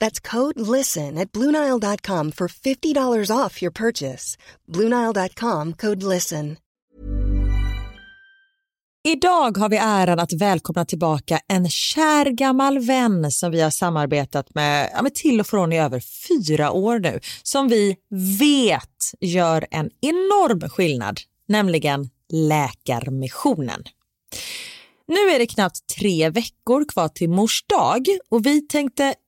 That's code LISTEN at Bluenile.com for $50 off your purchase. Bluenile.com code LISTEN. Idag har vi äran att välkomna tillbaka en kär gammal vän som vi har samarbetat med, ja, med till och från i över fyra år nu, som vi vet gör en enorm skillnad, nämligen Läkarmissionen. Nu är det knappt tre veckor kvar till mors dag och vi tänkte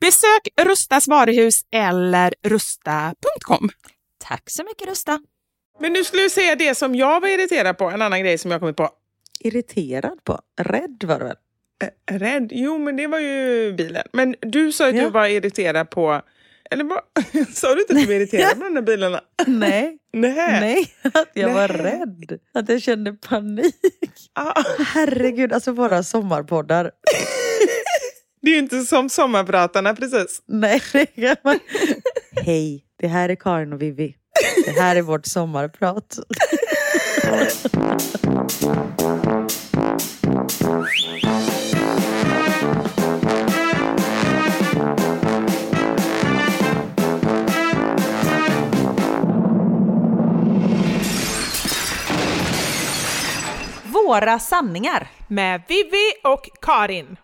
Besök Rustas varuhus eller rusta.com. Tack så mycket Rusta. Men nu skulle du säga det som jag var irriterad på, en annan grej som jag kommit på. Irriterad på? Rädd var du väl? Rädd? Jo, men det var ju bilen. Men du sa att Ja. du var irriterad på... Eller vad? Sa du inte att du var irriterad på de där bilarna? Nej, Nej. nej, att jag var Nej. rädd. Att jag kände panik. Ah, Herregud, alltså våra sommarpoddar. det är ju inte som sommarpratarna precis. Nej, det kan man... Hej, det här är Karin och Vivi. Det här är vårt sommarprat. Våra sanningar. Med Vivi och Karin.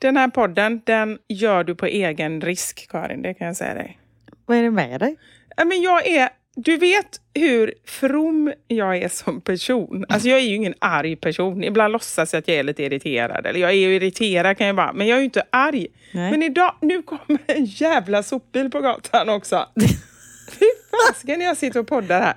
Den här podden, den gör du på egen risk, Karin. Det kan jag säga dig. Vad är det med dig? Men jag är... Du vet hur from jag är som person. Alltså jag är ju ingen arg person. Ibland låtsas jag att jag är lite irriterad. Eller jag är ju irriterad kan jag vara, men jag är ju inte arg. Nej. Men idag, nu kommer en jävla sopbil på gatan också. Fy fasiken, jag sitter och poddar här.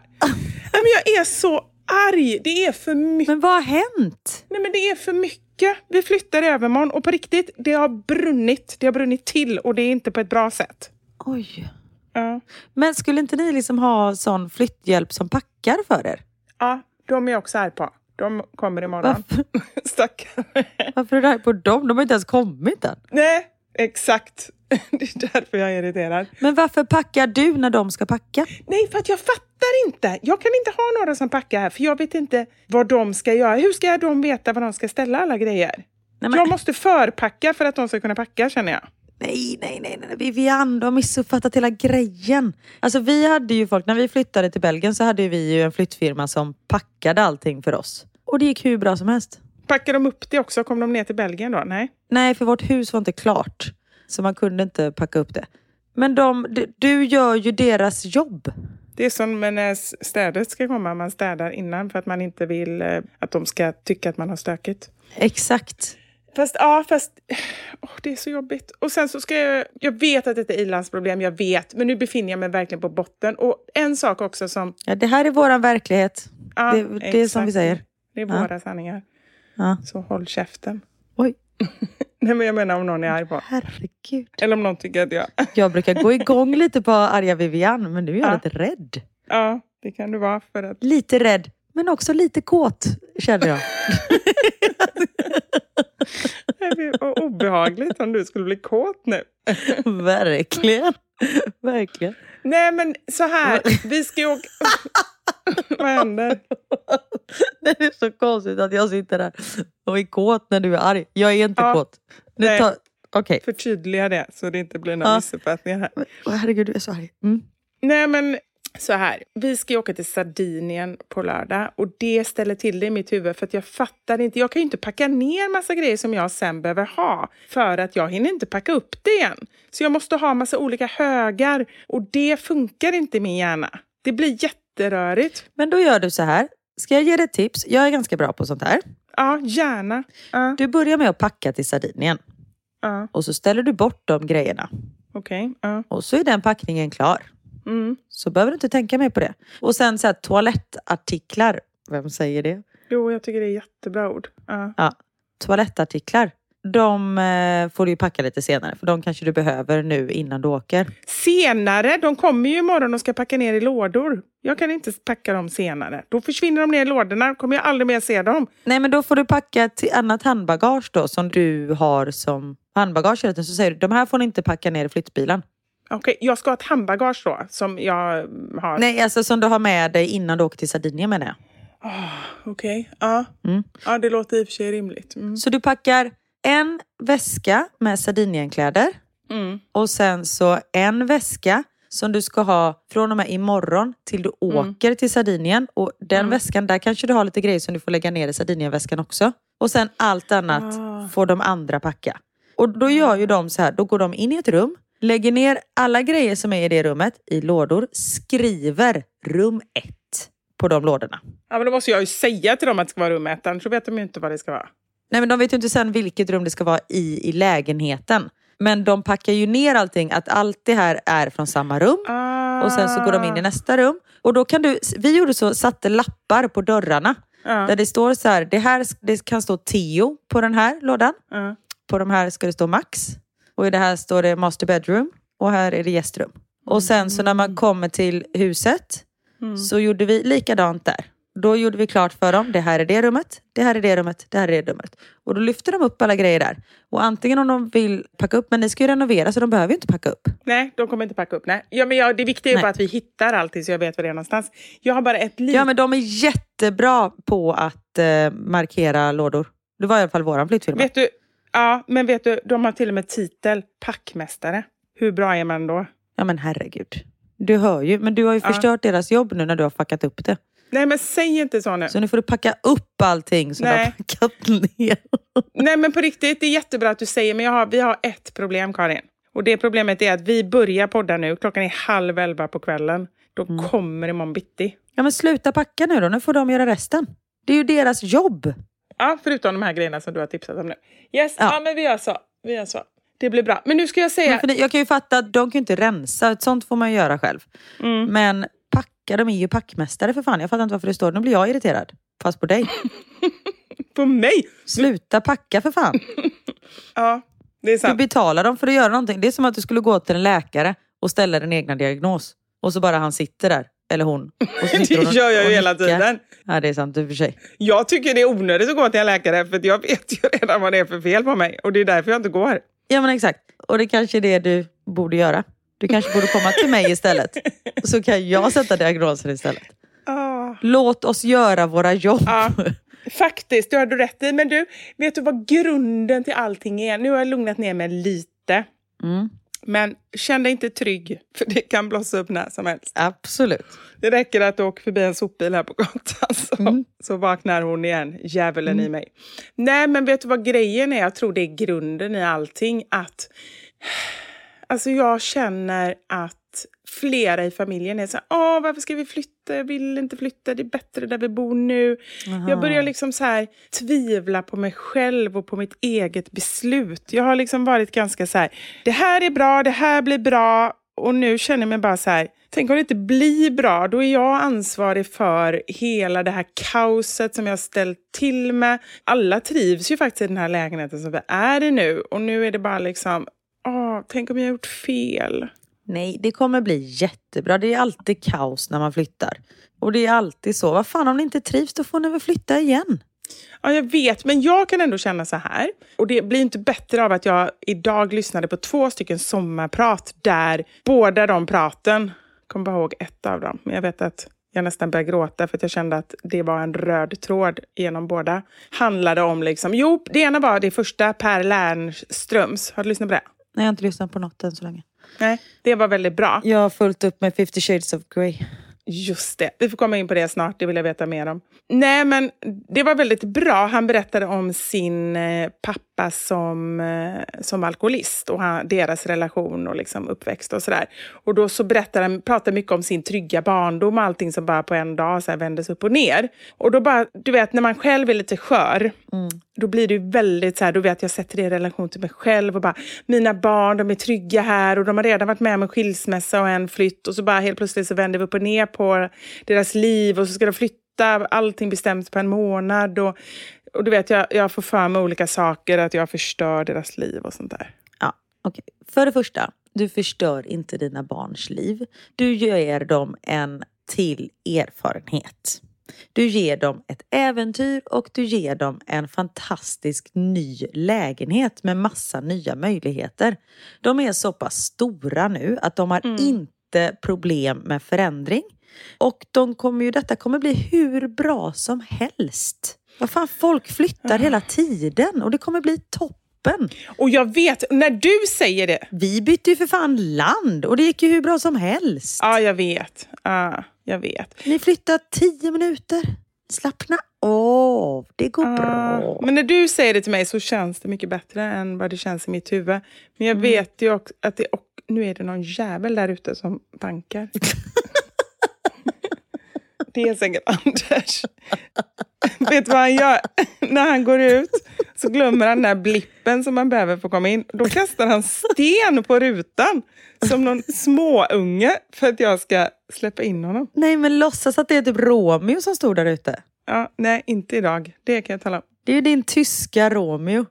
Men jag är så arg. Det är för mycket. Men vad har hänt? Nej men det är för mycket. Vi flyttar i övermorgon och på riktigt, det har brunnit. Det har brunnit till och det är inte på ett bra sätt. Oj. Ja, Men skulle inte ni liksom ha sån flytthjälp som packar för er? ja de är jag också arg på. De kommer imorgon. Varför, Stackare. varför är du arg på dem? De har inte ens kommit än. Nej, exakt. Det är därför jag är irriterad. Men varför packar du när de ska packa? Nej, för att jag fattar inte. Jag kan inte ha några som packar här, för jag vet inte vad de ska göra. Hur ska de veta var de ska ställa alla grejer? Nej, Jag måste förpacka för att de ska kunna packa, känner jag. nej, nej, nej, nej. Vivian, du har missuppfattat hela grejen. Alltså vi hade ju folk, när vi flyttade till Belgien så hade vi ju en flyttfirma som packade allting för oss. Och det gick hur bra som helst. Packar de upp det också? Kom de ner till Belgien då? Nej. Nej, för vårt hus var inte klart. Så man kunde inte packa upp det. Men de, du, gör ju deras jobb. Det är som när städet ska komma. Man städar innan för att man inte vill eh, att de ska tycka att man har stökigt. Exakt. Fast ja, fast åh, det är så jobbigt. Och sen så ska jag, jag vet att detta är ilandsproblem, jag vet, men nu befinner jag mig verkligen på botten. Och en sak också som... Ja, det här är våran verklighet. Ja, det, det är som vi säger. Det är Ja. våra sanningar. Ja. Så håll käften. Oj, Nej, men jag menar om någon är arg på. herregud. Eller om någon tycker att jag... Jag brukar gå igång lite på arga Vivian, men nu är jag Ja. lite rädd. Ja, det kan du vara för att... Lite rädd, men också lite kåt, känner jag. Det blir obehagligt om du skulle bli kåt nu. Verkligen. Verkligen. Nej, men så här. Vi ska ju åka... Vad händer? Det är så konstigt att jag sitter där och är kåt när du är arg. Jag är inte Ja. kåt. Nu Nej. tar... Okej. Förtydliga det så det inte blir några Ja. missuppfattningar här. Åh, herregud, du är så arg. Mm. Nej, men så här. Vi ska ju åka till Sardinien på lördag och det ställer till det i mitt huvud för att jag fattar inte. Jag kan ju inte packa ner massa grejer som jag sen behöver ha för att jag hinner inte packa upp det igen. Så jag måste ha massa olika högar och det funkar inte i min hjärna. Det blir jätterörigt. Men då gör du så här. Ska jag ge dig ett tips? Jag är ganska bra på sånt här. Ja, gärna. Ja, Du börjar med att packa till Sardinien. ja, Och så ställer du bort de grejerna. okej. ja. Och så är den packningen klar. Mm. Så behöver du inte tänka mer på det. Och sen så här, toalettartiklar. Vem säger det? Jo, jag tycker det är jättebra ord. Ja, toalettartiklar. De eh, får du packa lite senare. För de kanske du behöver nu innan du åker. Senare, de kommer ju imorgon och ska packa ner i lådor. Jag kan inte packa dem senare. Då försvinner de ner i lådorna, kommer jag aldrig mer se dem. Nej men då får du packa till annat handbagage då som du har som handbagage. Så säger du, de här får ni inte packa ner i flyttbilen. Okej, jag ska ha ett handbagage då, som jag har. Nej, alltså som du har med dig innan du åker till Sardinien menar jag. Okej, ja. Mm. ja. Det låter i och för sig rimligt. Mm. Så du packar en väska med Sardinienkläder Mm. och sen så en väska som du ska ha från och med imorgon till du åker till Sardinien. Och den väskan, där kanske du har lite grejer som du får lägga ner i Sardinienväskan också. Och sen allt annat Ah. får de andra packa. Och då gör ju de så här, då går de in i ett rum, lägger ner alla grejer som är i det rummet i lådor, skriver rum ett på de lådorna. Ja, men då måste jag ju säga till dem att det ska vara rum ett, annars vet de ju inte vad det ska vara. Nej men de vet ju inte sen vilket rum det ska vara i, i lägenheten. Men de packar ju ner allting, att allt det här är från samma rum. Ah. Och sen så går de in i nästa rum. Och då kan du, vi gjorde så, satte lappar på dörrarna. Ja. Där det står så här, det här det kan stå Tio på den här lådan. Ja. På de här ska det stå Max. Och i det här står det Master Bedroom. Och här är det gästrum. Och sen så när man kommer till huset så gjorde vi likadant där. Då gjorde vi klart för dem, det här är det rummet, det här är det rummet, det här är det rummet. Och då lyfter de upp alla grejer där. Och antingen om de vill packa upp, men ni ska ju renovera så de behöver ju inte packa upp. Nej, de kommer inte packa upp. Nej. Ja, men jag, det viktiga är Nej. bara att vi hittar allting så jag vet var det är någonstans. Jag har bara ett litet... Ja men de är jättebra på att eh, markera lådor. Det var i alla fall våran flyttfirma. Vet du, ja, men vet du, de har till och med titel packmästare. Hur bra är man då? Ja men herregud. Du hör ju, men du har ju Ja. förstört deras jobb nu när du har fuckat upp det. Nej, men säg inte så nu. Så nu får du packa upp allting som du har Nej. packat ner. Nej, men på riktigt, det är jättebra att du säger, men jag har, vi har ett problem, Karin. Och det problemet är att vi börjar podda nu. Klockan är halv elva på kvällen. Då Mm. kommer imorgon bitti. Ja men sluta packa nu då, nu får de göra resten. Det är ju deras jobb. Ja, förutom de här grejerna som du har tipsat om nu. Yes, ja, Ja. men vi gör så. Vi gör så. Det blir bra. Men nu ska jag säga... Jag kan ju fatta att de kan ju inte rensa, sånt får man ju göra själv. Mm. Men packa, de är ju packmästare för fan. Jag fattar inte varför det står, nu blir jag irriterad. Fast på dig. På mig? Sluta packa för fan. Ja, det är Du sant. betalar dem för att göra någonting. Det är som att du skulle gå till en läkare och ställa din egna diagnos. Och så bara han sitter där, eller hon. Och så hon Det gör jag ju hela tiden. Ja, det är sant i och för sig. Jag tycker det är onödigt att gå till en läkare för jag vet ju redan vad det är för fel på mig. Och det är därför jag inte går. Ja, men exakt. Och det kanske är det du borde göra. Du kanske borde komma till mig istället. Så kan jag sätta diagnosen istället. Ah. Låt oss göra våra jobb. Ja, faktiskt, det har du rätt i. Men du, vet du vad grunden till allting är? Nu har jag lugnat ner mig lite. Mm, Men känn dig inte trygg, för det kan blossa upp när som helst. absolut. Det räcker att du åker förbi en sopbil här på gatan så, Mm. så vaknar hon igen, djävulen i mig. Nej, men vet du vad grejen är? Jag tror det är grunden i allting. Att, alltså jag känner att flera i familjen är så här, Åh, varför ska vi flytta? Jag vill inte flytta, det är bättre där vi bor nu. Jag börjar liksom så här tvivla på mig själv och på mitt eget beslut. Jag har liksom varit ganska så här, det här är bra, det här blir bra. och nu känner jag mig bara så här, tänk om det inte blir bra, då är jag ansvarig för hela det här kaoset som jag ställt till med. Alla trivs ju faktiskt i den här lägenheten som vi är i nu och nu är det bara liksom, tänk om jag har gjort fel. Nej, det kommer bli jättebra. Det är alltid kaos när man flyttar. Och det är alltid så. Vad fan, om ni inte trivs då får ni väl flytta igen. Ja, jag vet, men jag kan ändå känna så här. Och det blir inte bättre av att jag idag lyssnade på två stycken sommarprat där båda de praten, jag kommer bara ihåg ett av dem, men jag vet att jag nästan började gråta för att jag kände att det var en röd tråd genom båda. Handlade om liksom, jo, det ena var det första, Per Lernströms. Har du lyssnat på det? Nej, jag har inte lyssnat på något än så länge. Nej, det var väldigt bra. Jag har fullt upp med 50 shades of Grey. Just det, vi får komma in på det snart, det vill jag veta mer om. Nej, men det var väldigt bra. Han berättade om sin eh, pappa som, eh, som alkoholist och han, deras relation och liksom uppväxt och sådär. Och då så berättade han, pratade mycket om sin trygga barndom och allting som bara på en dag så här vändes upp och ner. Och då bara, du vet, när man själv är lite skör, mm. då blir det väldigt så här, då vet jag sätter det i relation till mig själv och bara, mina barn, de är trygga här och de har redan varit med om en skilsmässa och en flytt och så bara helt plötsligt så vänder vi upp och ner på deras liv och så ska de flytta allting bestämt på en månad. Och, och du vet, jag, jag får för mig olika saker, att jag förstör deras liv och sånt där. Ja, okej. Okay. För det första, du förstör inte dina barns liv. Du ger dem en till erfarenhet. Du ger dem ett äventyr och du ger dem en fantastisk ny lägenhet med massa nya möjligheter. De är så pass stora nu att de har mm. inte problem med förändring. Och de kommer ju, detta kommer bli hur bra som helst. Vad fan, folk flyttar hela tiden och det kommer bli toppen. Och jag vet, när du säger det. Vi bytte ju för fan land och det gick ju hur bra som helst. Ja, jag vet. Ja, jag vet. Ni flyttar tio minuter. Slappna av, det går uh, bra. Men när du säger det till mig så känns det mycket bättre än vad det känns i mitt huvud. Men jag mm. vet ju också att det, och nu är det någon jävel där ute som bankar. Det är säkert Anders. Vet du vad han gör? När han går ut så glömmer han den där blippen som man behöver för att komma in. Då kastar han sten på rutan som någon småunge för att jag ska släppa in honom. Nej, men låtsas att det är typ Romeo som stod där ute. Ja, nej, inte idag. Det kan jag tala om. Det är ju din tyska Romeo.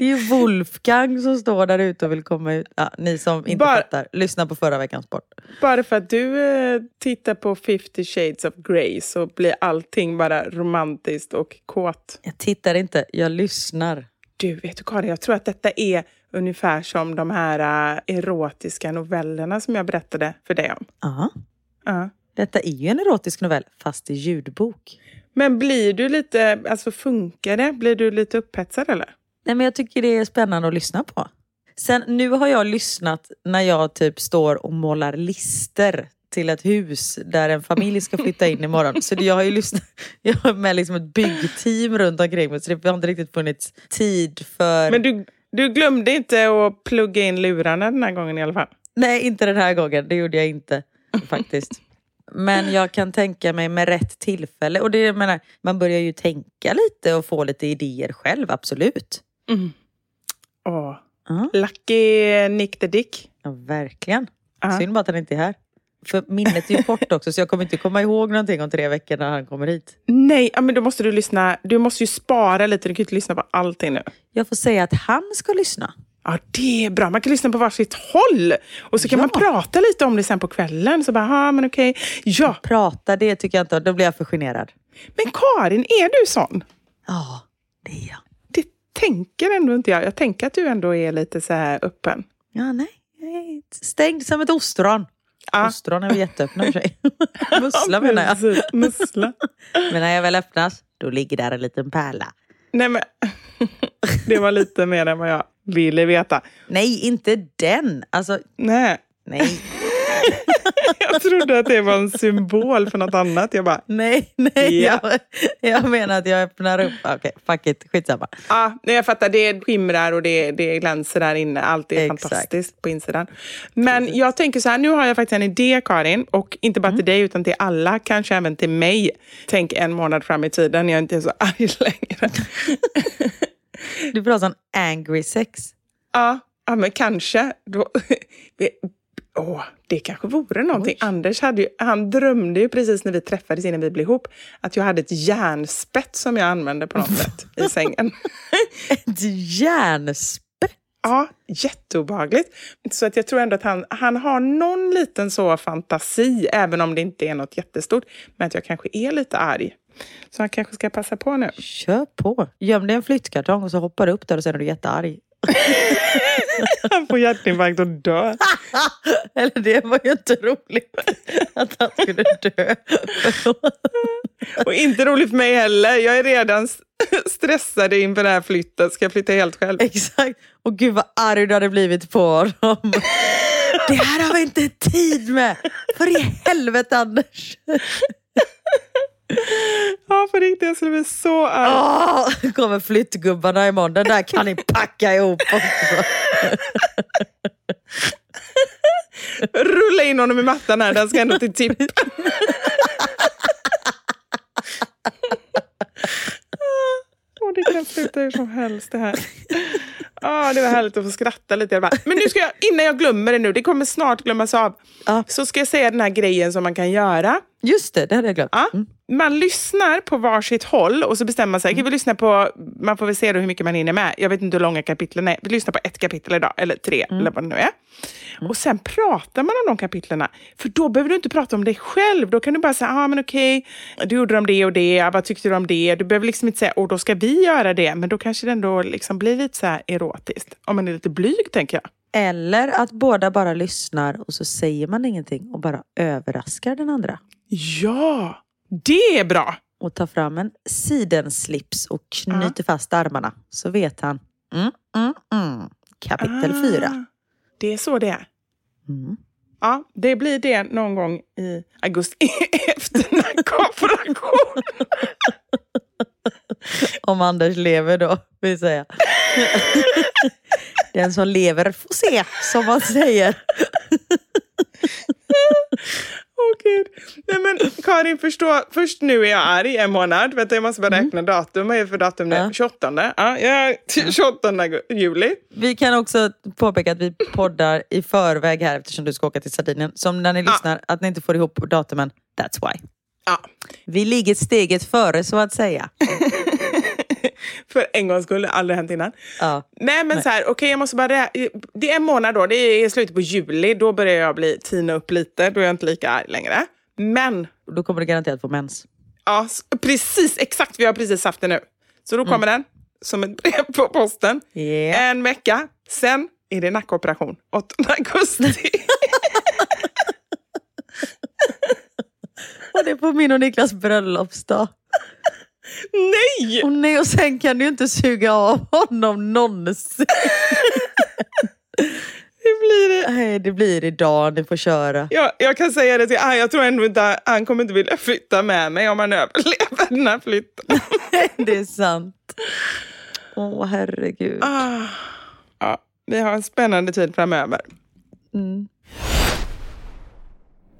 Det är ju Wolfgang som står där ute och vill komma ut. Ja, ni som inte bara, fattar, lyssna på förra veckans sport. Bara för att du eh, tittar på 50 shades of Grey så blir allting bara romantiskt och kåt. Jag tittar inte, jag lyssnar. Du, vet du Karin, jag tror att detta är ungefär som de här uh, erotiska novellerna som jag berättade för dig om. Ja. Uh. Detta är ju en erotisk novell, fast i ljudbok. Men blir du lite, alltså funkar det? Blir du lite upphetsad eller? Nej, men jag tycker det är spännande att lyssna på. Sen nu har jag lyssnat när jag typ står och målar lister till ett hus där en familj ska flytta in imorgon. Så jag har ju lyssnat, jag har med liksom ett byggteam runt omkring mig så det har inte riktigt funnits tid för... Men du, du glömde inte att plugga in lurarna den här gången i alla fall? Nej, inte den här gången. Det gjorde jag inte faktiskt. Men jag kan tänka mig med rätt tillfälle. Och det, menar, man börjar ju tänka lite och få lite idéer själv, absolut. Mm. Åh. Uh. Lucky Nick the Dick. Ja, verkligen. Uh. Synd bara att han inte är här. För minnet är ju kort också, så jag kommer inte komma ihåg någonting om tre veckor när han kommer hit. Nej, men då måste du lyssna. Du måste ju spara lite. Du kan inte lyssna på allting nu. Jag får säga att han ska lyssna. Ja, det är bra. Man kan lyssna på varsitt håll. Och så kan ja. man prata lite om det sen på kvällen. Så bara, men okej. Ja. Prata, det tycker jag inte. Då blir jag för generad. Men Karin, är du sån? Ja, det är jag tänker ändå inte jag. Jag tänker att du ändå är lite så här öppen. Ja, nej. Stängd som ett ostron. Ah. Ostron är väl jätteöppna för sig. Mussla menar jag. Mussla. men när jag väl öppnas, då ligger där en liten pärla. Nej men, det var lite mer än vad jag ville veta. Nej, inte den. Alltså, nej. Nej, trodde att det var en symbol för något annat. Jag bara... Nej, nej. Yeah. Jag, jag menar att jag öppnar upp. Okej, okay, fuck it. Skitsamma. Ja, jag fattar. Det skimrar och det, det glänser där inne. Allt är Exakt. fantastiskt på insidan. Men Precis. jag tänker så här, nu har jag faktiskt en idé Karin. Och inte bara mm. till dig utan till alla, kanske även till mig. Tänk en månad fram i tiden jag inte är så arg längre. du pratar om angry sex. Ja, ja men kanske. Då, Åh, det kanske vore någonting. Oj. Anders hade ju, han drömde ju precis när vi träffades innan vi blev ihop att jag hade ett järnspett som jag använde på något sätt i sängen. ett järnspett? Ja, jätteobehagligt. Så att jag tror ändå att han, han har någon liten så fantasi, även om det inte är något jättestort, men att jag kanske är lite arg. Så han kanske ska passa på nu. Kör på! Göm dig en flyttkartong och så hoppar du upp där och sen är du jättearg. han får hjärtinfarkt och dör. Eller det var ju inte roligt att han skulle dö. och inte roligt för mig heller. Jag är redan stressad inför den här flytten. Ska jag flytta helt själv? Exakt. Och gud vad arg du hade blivit på honom. det här har vi inte tid med. För i helvete Anders. Ja, på riktigt. Jag skulle bli så arg. Oh, kommer flyttgubbarna imorgon. Den där kan ni packa ihop också. Rulla in honom i mattan här. Den ska ändå till tipp. Oh, det kan sluta hur som helst det här. Oh, det var härligt att få skratta lite. Men nu ska jag, innan jag glömmer det nu, det kommer snart glömmas av, ah. så ska jag säga den här grejen som man kan göra. Just det, det hade jag glömt. Mm. Man lyssnar på varsitt håll och så bestämmer man sig. Mm. Vi lyssnar på, man får väl se hur mycket man hinner med. Jag vet inte hur långa kapitlen är. Vi lyssnar på ett kapitel idag, eller tre, mm. eller vad det nu är. Mm. Och sen pratar man om de kapitlen. För då behöver du inte prata om dig själv. Då kan du bara säga, ah, men okej, du gjorde de det och det, vad tyckte du om det? Du behöver liksom inte säga, och då ska vi göra det. Men då kanske det ändå liksom blir lite så här erotiskt. Om man är lite blyg, tänker jag. Eller att båda bara lyssnar och så säger man ingenting och bara överraskar den andra. Ja, det är bra! Och tar fram en sidenslips och knyter fast armarna. Så vet han. Mm, mm, mm. Kapitel uh. fyra. Det är så det är. Mm. Ja, det blir det någon gång i augusti efter nackoperation. Om Anders lever då, vill säga. Den som lever får se, som man säger. Åh oh, gud. Nej men Karin, förstå, först nu är jag arg en månad. Vänta, jag måste bara räkna mm. datum. Vad är det för datum nu? Ja. 28? Ja, jag, 28 juli. Vi kan också påpeka att vi poddar i förväg här eftersom du ska åka till Sardinien. Som när ni ja. lyssnar, att ni inte får ihop datumen. That's why. Ja. Vi ligger steget före så att säga. För en gångs skull, aldrig hänt innan. Ja. Nej men Nej. så här, okej okay, jag måste bara... Det är en månad då, det är slutet på juli. Då börjar jag bli tina upp lite. Då är jag inte lika arg längre. Men... Då kommer du garanterat få mens. Ja, precis. Exakt. Vi har precis haft det nu. Så då kommer mm. den som ett brev på posten. Yeah. En vecka. Sen är det nackoperation. 8 augusti. och det är på min och Niklas bröllopsdag. Nej! Och nej! Och sen kan du inte suga av honom någonsin. Hur blir det? Nej, det blir idag ni får köra. Ja, jag kan säga det till han, jag tror ändå inte han kommer inte vilja flytta med mig om han överlever den här flytten. det är sant. Åh, herregud. Ah, ja, vi har en spännande tid framöver. Mm.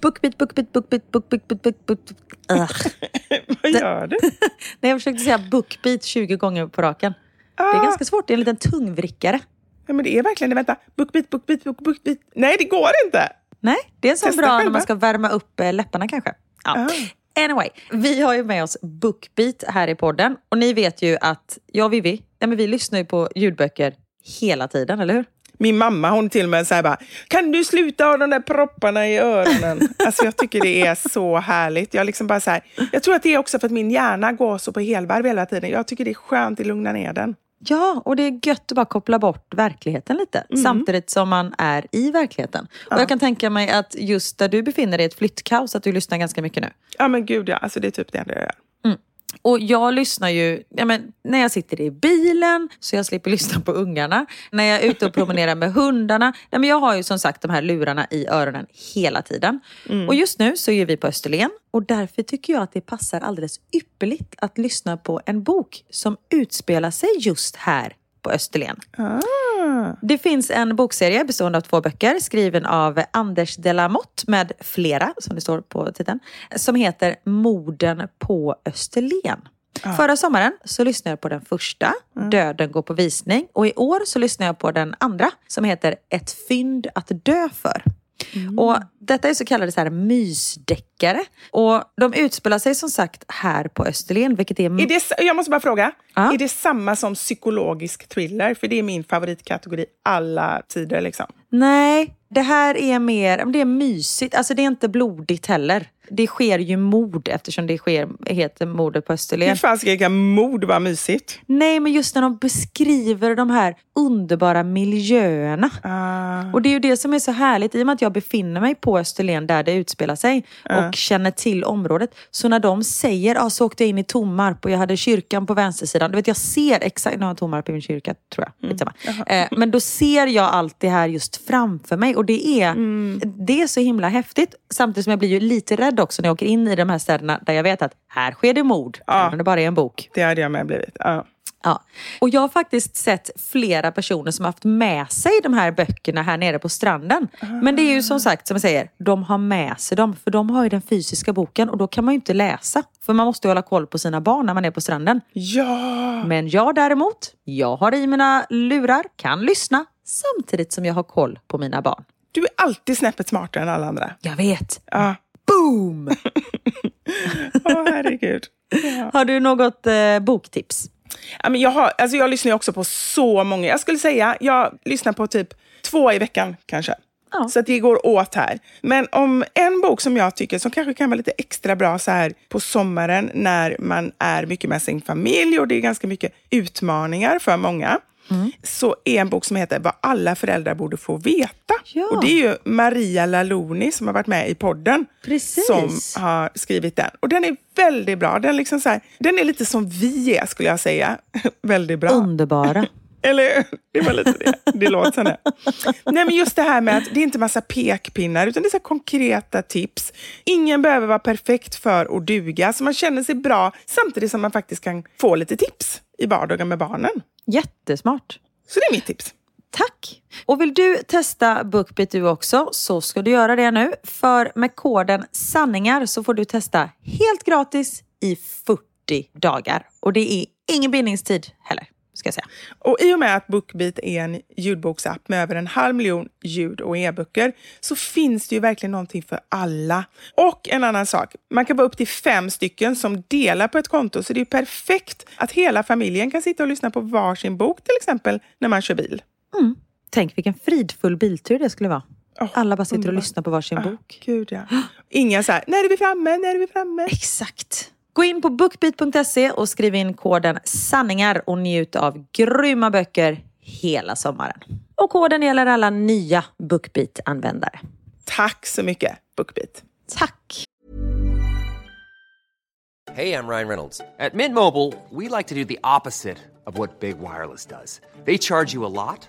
Bookbeat, bookbeat, bookbeat, bookbeat, bookbeat, bookbeat. Vad gör du? Nej, jag försökte säga bookbeat 20 gånger på raken. Ah. Det är ah. ganska svårt, det är en liten tungvrickare. Ja, men det är verkligen det. Vänta. Bookbeat, bookbeat, bookbeat. Nej, det går inte! Nej, det är en sån bra själva. när man ska värma upp eh, läpparna kanske. Ja. Ah. Anyway, vi har ju med oss Bookbeat här i podden. Och ni vet ju att jag och Vivi, ja, men vi lyssnar ju på ljudböcker hela tiden, eller hur? Min mamma hon till och med säger bara, kan du sluta ha de där propparna i öronen? alltså jag tycker det är så härligt. Jag, liksom bara så här, jag tror att det är också för att min hjärna går så på helvarv hela tiden. Jag tycker det är skönt att lugna ner den. Ja, och det är gött att bara koppla bort verkligheten lite. Mm. Samtidigt som man är i verkligheten. Ja. Och jag kan tänka mig att just där du befinner dig ett flyttkaos, att du lyssnar ganska mycket nu. Ja men gud ja, alltså det är typ det enda jag gör. Och jag lyssnar ju, ja men, när jag sitter i bilen så jag slipper lyssna på ungarna. När jag är ute och promenerar med hundarna. Ja, men jag har ju som sagt de här lurarna i öronen hela tiden. Mm. Och just nu så är vi på Österlen och därför tycker jag att det passar alldeles ypperligt att lyssna på en bok som utspelar sig just här på Österlen. Ah. Det finns en bokserie bestående av två böcker skriven av Anders de la Motte med flera, som det står på titeln, som heter Morden på Österlen. Ah. Förra sommaren så lyssnade jag på den första, mm. Döden går på visning. Och i år så lyssnar jag på den andra som heter Ett fynd att dö för. Och detta är så kallade så här mysdeckare. Och de utspelar sig som sagt här på Österlen, vilket är... Är det, jag måste bara fråga, Ja. är det samma som psykologisk thriller? För det är min favoritkategori alla tider. Liksom. Nej, det här är mer, det är mysigt. Alltså det är inte blodigt heller. Det sker ju mord eftersom det sker, heter mordet på Hur Österlen. fan ska mord vara mysigt? Nej, men just när de beskriver de här underbara miljöerna. Ah. Och det är ju det som är så härligt i och med att jag befinner mig på Österlen där det utspelar sig och känner till området. Så när de säger, ja så åkte jag in i Tomarp och jag hade kyrkan på vänstersidan. Du vet jag ser exakt, nu har Tomarp i min kyrka tror jag. Skitsamma. Eh, men då ser jag allt det här just framför mig och det är, det är så himla häftigt. Samtidigt som jag blir ju lite rädd också när jag åker in i de här städerna där jag vet att här sker det mord. Ja. Även om det bara är en bok. Det hade jag med blivit. Ja. Ja. Och jag har faktiskt sett flera personer som har haft med sig de här böckerna här nere på stranden. Men det är ju som sagt, som jag säger, de har med sig dem. För de har ju den fysiska boken och då kan man ju inte läsa. För man måste ju hålla koll på sina barn när man är på stranden. ja, Men jag däremot, jag har i mina lurar, kan lyssna samtidigt som jag har koll på mina barn. du är alltid snäppet smartare än alla andra. Jag vet. Ja. Boom! Åh, herregud. Har du något eh, boktips? Ja, jag, har, alltså jag lyssnar också på så många. Jag skulle säga, jag lyssnar på typ två i veckan kanske. Ja. Så att det går åt här. Men om en bok som jag tycker som kanske kan vara lite extra bra så här på sommaren när man är mycket med sin familj och det är ganska mycket utmaningar för många. Så är en bok som heter Vad alla föräldrar borde få veta. Ja. Och det är ju Maria Laloni som har varit med i podden. Precis. Som har skrivit den. Och den är väldigt bra. Den, liksom så här, den är lite som vi är skulle jag säga. väldigt bra. Underbara. Eller det var lite det. Det låter som det. Nej, men just det här med att det är inte massa pekpinnar, utan det är så konkreta tips. Ingen behöver vara perfekt för att duga, så man känner sig bra samtidigt som man faktiskt kan få lite tips i vardagen med barnen. Jättesmart. Så det är mitt tips. Tack! Och vill du testa BookBeat du också så ska du göra det nu. För med koden sanningar så får du testa helt gratis i 40 dagar. Och det är ingen bindningstid heller, ska säga. Och I och med att Bookbeat är en ljudboksapp med över en halv miljon ljud och e-böcker så finns det ju verkligen någonting för alla. Och en annan sak, man kan vara upp till fem stycken som delar på ett konto så det är perfekt att hela familjen kan sitta och lyssna på varsin bok till exempel när man kör bil. Tänk vilken fridfull biltur det skulle vara. Åh, Alla bara sitter och underbart. lyssnar på varsin Ah, bok. Gud ja. Inga så här, när är vi framme, när är vi framme? Exakt. Gå in på bookbeat.se och skriv in koden sanningar och njut av grymma böcker hela sommaren. Och koden gäller alla nya BookBeat-användare. Tack så mycket Bookbeat. Tack! Hey, I'm Ryan Reynolds. At Mint Mobile, we like to do the opposite of what Big Wireless does. They charge you a lot,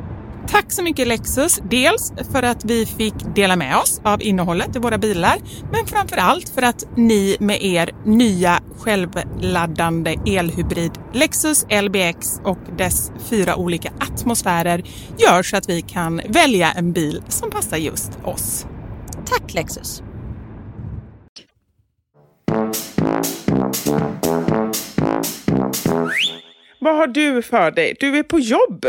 Tack så mycket Lexus, dels för att vi fick dela med oss av innehållet i våra bilar, men framför allt för att ni med er nya självladdande elhybrid Lexus LBX och dess fyra olika atmosfärer gör så att vi kan välja en bil som passar just oss. Tack Lexus! Vad har du för dig? Du är på jobb.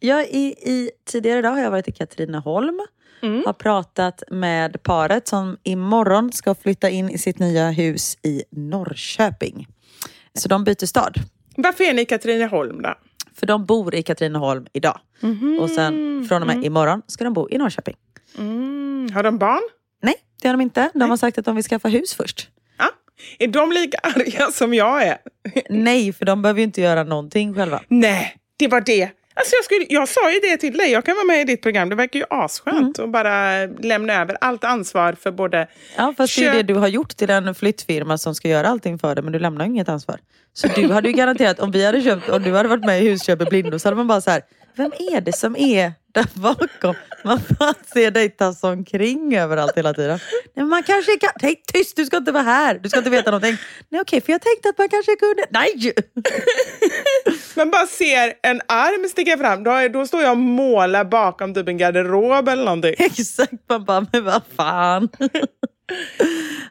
Jag är i, tidigare idag har jag varit i Katrineholm. Har pratat med paret som imorgon ska flytta in i sitt nya hus i Norrköping. Så de byter stad. Varför är ni i Katrineholm då? För de bor i Katrineholm idag. Och sen från och med imorgon ska de bo i Norrköping. Mm. Har de barn? Nej, det har de inte. De har sagt att de vill skaffa hus först. Ja. Är de lika arga som jag är? Nej, för de behöver ju inte göra någonting själva. Nej, det var det. Alltså jag, skulle, jag sa ju det till dig, jag kan vara med i ditt program. Det verkar ju askönt att bara lämna över allt ansvar för både... Ja, fast det är Köp- det du har gjort till en flyttfirma som ska göra allting för dig, men du lämnar inget ansvar. Så du hade ju garanterat, om vi hade köpt, om du hade varit med i Husköp i blindo så hade man bara så här, vem är det som är där bakom? Man bara ser dig tassa omkring överallt hela tiden. Nej, man kanske kan... Nej, tyst! Du ska inte vara här. Du ska inte veta någonting. Nej, okej, för jag tänkte att man kanske kunde... Nej! Man bara ser en arm sticka fram, då, då står jag och målar bakom typ en garderob eller någonting. Exakt, man bara, men vad fan.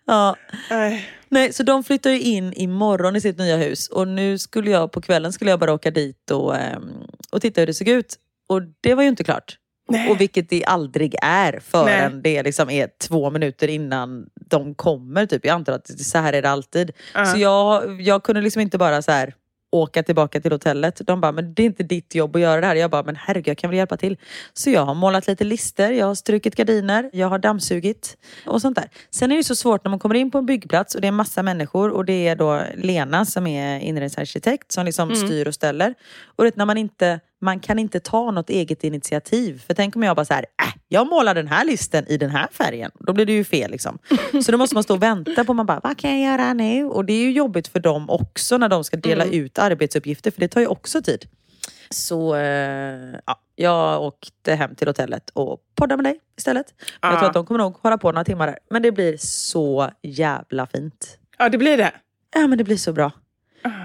Ja. Nej. Nej, så de flyttar ju in imorgon i sitt nya hus och nu skulle jag på kvällen skulle jag bara åka dit och, ehm, och titta hur det såg ut. Och det var ju inte klart. Nej. Och vilket det aldrig är förrän Nej. det liksom är två minuter innan de kommer. Typ. Jag antar att så här är det alltid. Ja. Så jag, jag kunde liksom inte bara så här åka tillbaka till hotellet. De bara, men det är inte ditt jobb att göra det här. Jag bara, men herregud jag kan väl hjälpa till. Så jag har målat lite lister, jag har strukit gardiner, jag har dammsugit och sånt där. Sen är det så svårt när man kommer in på en byggplats och det är massa människor och det är då Lena som är inredningsarkitekt som liksom styr och ställer. Och vet, när man inte man kan inte ta något eget initiativ. För tänk om jag bara så här, äh, jag målar den här listen i den här färgen. Då blir det ju fel liksom. Så då måste man stå och vänta på, man bara, vad kan jag göra nu? Och det är ju jobbigt för dem också när de ska dela ut arbetsuppgifter, för det tar ju också tid. Så eh, ja, jag åkte hem till hotellet och poddade med dig istället. Men Jag Ja. tror att de kommer nog hålla på några timmar där. Men det blir så jävla fint. Ja, det blir det. Ja men det blir så bra.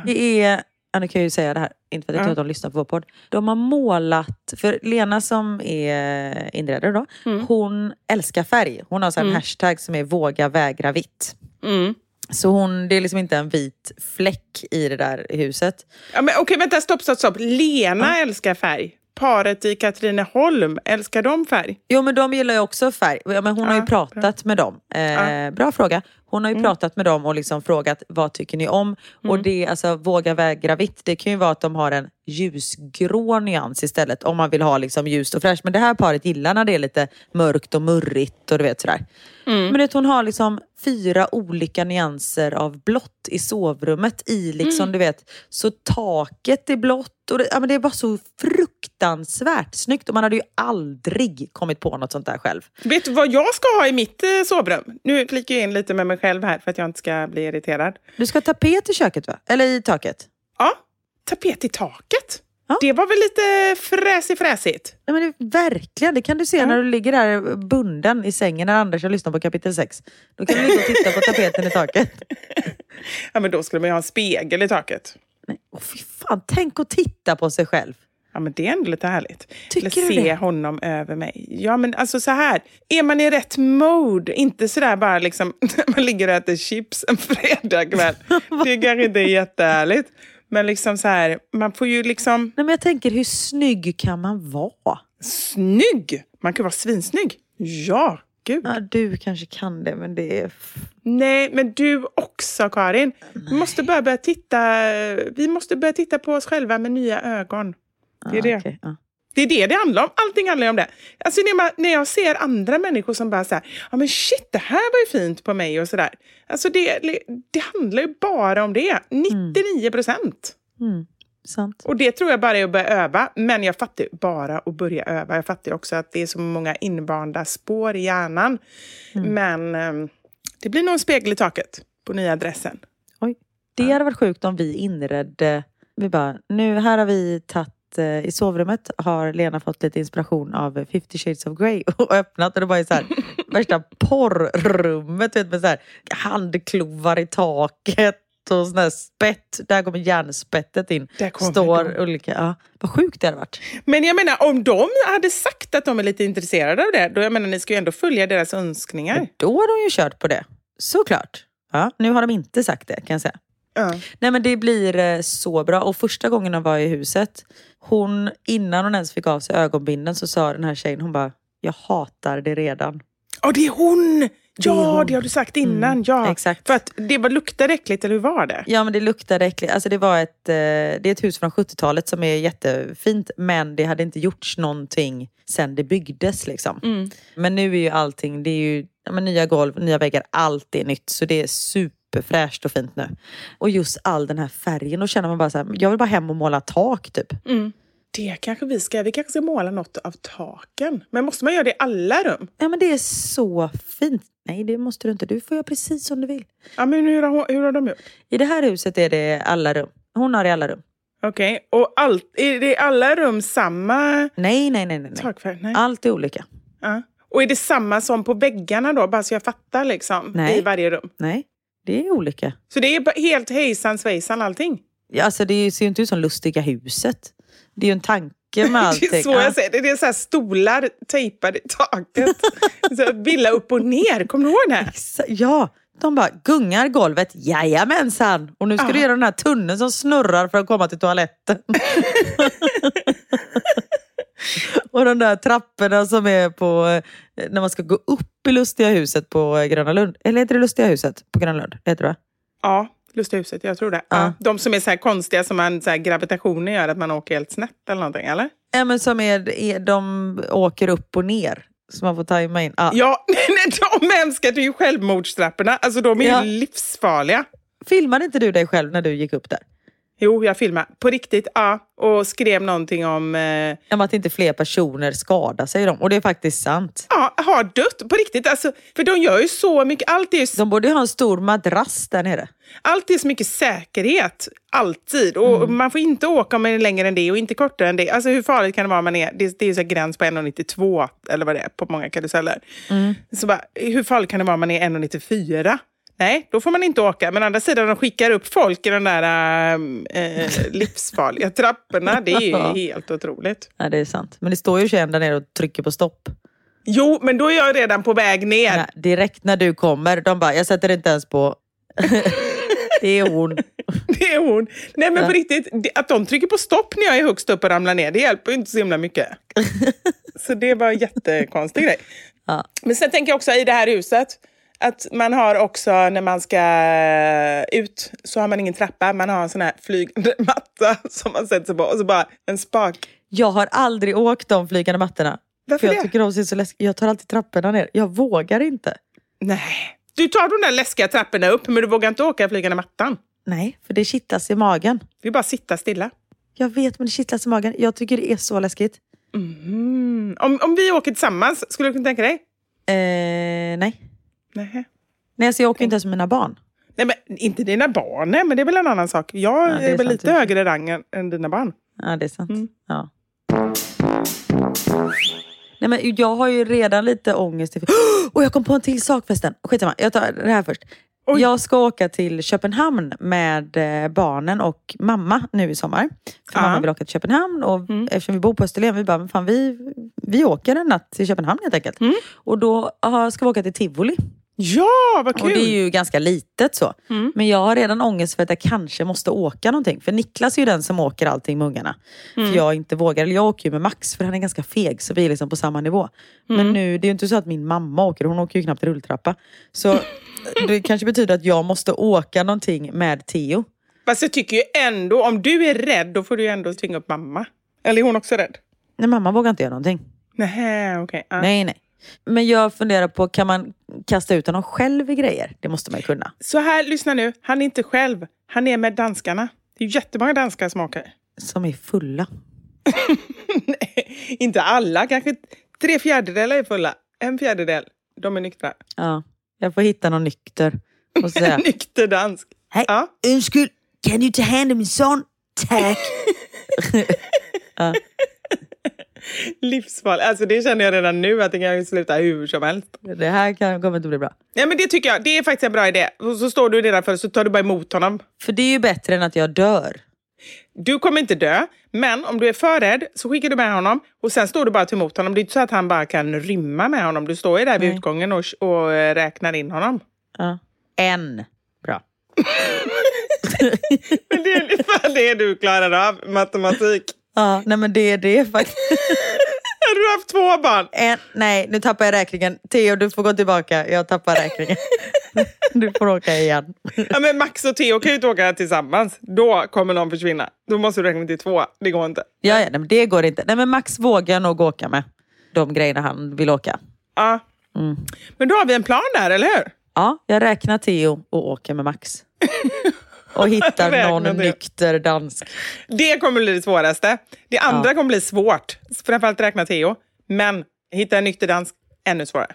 Det är, nu kan jag ju säga det här, inte för att jag Ja. tror att de lyssnar på vår podd. De har målat, för Lena som är inredare då, hon älskar färg. Hon har så en hashtag som är våga vägra vitt. Mm. Så hon, det är liksom inte en vit fläck i det där huset. Ja, men, okej, vänta, stopp, stopp, stopp. Lena älskar färg. Paret i Katrineholm, älskar de färg? Jo men de gillar ju också färg. Ja, men hon har ju Ja, pratat med dem. Eh, Bra fråga. Hon har ju pratat med dem och liksom frågat vad tycker ni om? Och det, alltså våga vägra vitt, det kan ju vara att de har en ljusgrå nyans istället om man vill ha liksom ljust och fräscht. Men det här paret gillar när det är lite mörkt och murrigt och du vet sådär. Men det, hon har liksom fyra olika nyanser av blått i sovrummet i liksom du vet, så taket är blått och det, ja, men det är bara så fruktansvärt snyggt och man hade ju aldrig kommit på något sånt där själv. Vet du vad jag ska ha i mitt eh, sovrum? Nu flikar jag in lite med mig själv här för att jag inte ska bli irriterad. Du ska ha tapet i köket va? Eller i taket? Ja, tapet i taket. Ja. Det var väl lite fräsigt-fräsigt? Nej, men det, verkligen, det kan du se när du ligger där bunden i sängen när Anders har lyssnat på kapitel 6. Då kan du ligga och titta på tapeten i taket. Ja, men då skulle man ju ha en spegel i taket. Nej, åh, fy fan, tänk att titta på sig själv. Ja, men det är ändå lite härligt. Tycker Eller du se det? honom över mig. Ja, men alltså så här. Är man i rätt mode, inte sådär bara liksom man ligger och äter chips en fredagkväll. det kanske inte är jättehärligt. Men liksom så här, man får ju liksom... Nej, men jag tänker, hur snygg kan man vara? Snygg! Man kan vara svinsnygg. Ja, gud. Ja, du kanske kan det, men det är... Nej, men du också Karin. Vi måste börja, börja titta, vi måste börja titta på oss själva med nya ögon. Det är Ja, det. okej, ja. Det är det det handlar om. Allting handlar om det. Alltså när, man, när jag ser andra människor som bara säger ja men shit, det här var ju fint på mig och sådär. Alltså det, det handlar ju bara om det. 99 procent. Mm, sant. Och det tror jag bara är att börja öva. Men jag fattar ju bara att börja öva. Jag fattar också att det är så många invanda spår i hjärnan. Men ehm, det blir nog en spegel i taket på nya adressen. Oj. Det hade varit sjukt om vi inredde... Vi bara, nu här har vi tagit eh, i sovrummet har Lena fått lite inspiration av 50 shades of Grey och öppnat och det var ju så här värsta porrrummet vet, med så här handklovar i taket och sån där spett. Där kommer järnspettet in. Står de. olika... Ja, vad sjukt det hade varit. Men jag menar, om de hade sagt att de är lite intresserade av det, då jag menar, ni ska ju ändå följa deras önskningar. Då har de ju kört på det. Såklart. Ja, nu har de inte sagt det kan jag säga. Ja. Nej men det blir eh, så bra. Och första gången hon var i huset, hon, innan hon ens fick av sig ögonbinden så sa den här tjejen, hon bara, jag hatar det redan. Och det är hon! Ja, Det är hon. det har du sagt innan. Mm, ja. exakt. För att det var luktade äckligt, eller hur var det? Ja men det luktade äckligt. Alltså det var ett, eh, det är ett hus från 70-talet som är jättefint men det hade inte gjorts någonting sen det byggdes liksom. Men nu är ju allting, det är ju ja, nya golv, nya väggar, allt är nytt. Så det är superfräscht och fint nu. Och just all den här färgen, då känner man bara så här, jag vill bara hem och måla tak typ. Det kanske vi ska. Vi kanske ska måla något av taken. Men måste man göra det i alla rum? Ja men det är så fint. Nej det måste du inte, du får göra precis som du vill. Ja, men hur har, hur har de gjort? I det här huset är det alla rum. Hon har i alla rum. Okej, och allt, är det i alla rum samma Nej, nej, nej, nej. nej. takfärg? Nej. Allt är olika. Ja. Och är det samma som på väggarna då? Bara så jag fattar liksom. Nej. I varje rum. Nej, det är olika. Så det är helt hejsan svejsan allting? Ja, alltså det ser ju inte ut som Lustiga huset. Det är ju en tanke med allting. Det är så Ja. jag säger det. Det är så här stolar tejpade i taket. så villa upp och ner. Kommer du ihåg det? här? Ja, de bara gungar golvet. Jajamensan! Och nu ska Ja. du göra den här tunneln som snurrar för att komma till toaletten. och de där trapporna som är på eh, när man ska gå upp i Lustiga huset på eh, Gröna Lund. Eller heter det Lustiga huset på Gröna Lund? Heter det va? Ja, Lustiga huset. Jag tror det. Ja. Ja. De som är så här konstiga som man, så här, gravitationen gör att man åker helt snett eller någonting, eller? Ja, men som är, är, de åker upp och ner. Så man får tajma in. Ja. Ja, nej, de hemska. Det är ju självmordstrapporna. Alltså de är Ja. livsfarliga. Filmade inte du dig själv när du gick upp där? Jo, jag filmade. På riktigt, ja. Och skrev någonting om... Eh, Om att inte fler personer skadar sig. De. Och det är faktiskt sant. ja, har dött. På riktigt. Alltså, för de gör ju så mycket. Allt är ju De borde ha en stor madrass där nere. Allt är så mycket säkerhet, alltid. Och Mm. Man får inte åka är längre än det och inte kortare än det. Alltså hur farligt kan det vara man är... Det, det är ju så gräns på 1,92 eller vad det är på många karuseller. Mm. Så bara, hur farligt kan det vara om man är 1,94? Nej, då får man inte åka. Men å andra sidan, de skickar upp folk i de där äh, livsfarliga trapporna. Det är ju helt otroligt. Ja, det är sant. Men det står ju tjejen där nere och trycker på stopp. Jo, men då är jag redan på väg ner. Ja, direkt när du kommer, de bara, jag sätter inte ens på. det är hon. Det är hon. Nej men Ja. på riktigt, att de trycker på stopp när jag är högst upp och ramlar ner, det hjälper ju inte så himla mycket. så det var en jättekonstig grej. Ja. Men sen tänker jag också i det här huset, att man har också när man ska ut, så har man ingen trappa, man har en sån här flygande matta som man sätter sig på och så bara en spak. Jag har aldrig åkt de flygande mattorna. Varför för jag det? tycker de ser så läskiga Jag tar alltid trapporna ner. Jag vågar inte. Nej. Du tar de där läskiga trapporna upp, men du vågar inte åka flygande mattan. Nej, för det kittlas i magen. Vi bara sitta stilla. Jag vet, men det kittlas i magen. Jag tycker det är så läskigt. Mm. Om, om vi åker tillsammans, skulle du kunna tänka dig? Eh, nej. Nej. Nej, alltså jag åker inte ens med mina barn. Nej, men inte dina barn, nej, men det är väl en annan sak. Jag Ja, det är är, väl lite sig. högre rang än, än dina barn. Ja, det är sant. Mm. Ja. Nej, men jag har ju redan lite ångest. Och jag kom på en till sak förresten. Skitsamma, jag tar det här först. Oj. Jag ska åka till Köpenhamn med eh, barnen och mamma nu i sommar. För Ja. mamma vill åka till Köpenhamn och eftersom vi bor på Österlen, vi bara, fan, vi, vi åker en natt till Köpenhamn helt enkelt. Och då ska vi åka till Tivoli. Ja, vad kul! Och det är ju ganska litet så. Men jag har redan ångest för att jag kanske måste åka någonting. För Niklas är ju den som åker allting med ungarna. För jag inte vågar. Eller jag åker ju med Max för han är ganska feg så vi är liksom på samma nivå. Men nu, det är ju inte så att min mamma åker. Hon åker ju knappt rulltrappa. Så det kanske betyder att jag måste åka någonting med Theo. Fast jag tycker ju ändå, om du är rädd, då får du ju ändå tvinga upp mamma. Eller är hon också rädd? Nej, mamma vågar inte göra någonting. Nej, okej. ja. Nej, nej. Men jag funderar på, kan man kasta ut honom själv i grejer? Det måste man ju kunna. Så här, lyssna nu. Han är inte själv. Han är med danskarna. Det är jättemånga danskar som åker. Som är fulla. Nej, inte alla. Kanske tre fjärdedelar är fulla. En fjärdedel, de är nyktra. Ja, jag får hitta någon nykter. Och säga, nykter dansk. Hej, Ja. kan du ta hand om min son? Tack. Livsfarligt. Alltså det känner jag redan nu att det kan ju sluta hur som helst. Det här kan, kommer inte bli bra. Ja, men det tycker jag. Det är faktiskt en bra idé. Och så står du nedanför så tar du bara emot honom. För det är ju bättre än att jag dör. Du kommer inte dö, men om du är för rädd så skickar du med honom och sen står du bara till emot honom. Det är inte så att han bara kan rymma med honom. Du står ju där vid Nej. utgången och, och eh, räknar in honom. Ja. En. Bra. Men det är ungefär det du klarar av, matematik. Ja, nej men det är det faktiskt. Har du haft två barn? En, nej, nu tappar jag räkningen. Theo, du får gå tillbaka. Jag tappar räkningen. Du får åka igen. Ja, men Max och Theo kan ju inte åka tillsammans. Då kommer någon försvinna. Då måste du räkna till två. Det går inte. Ja, ja nej, men det går inte. Nej, men Max vågar nog åka med de grejerna han vill åka. Ja, Men då har vi en plan där, eller hur? Ja, jag räknar Theo och åker med Max. Och hittar någon det. nykter dansk. Det kommer bli det svåraste. Det andra Ja. kommer bli svårt. Framförallt räkna Theo. Men hitta en nykter dansk, ännu svårare.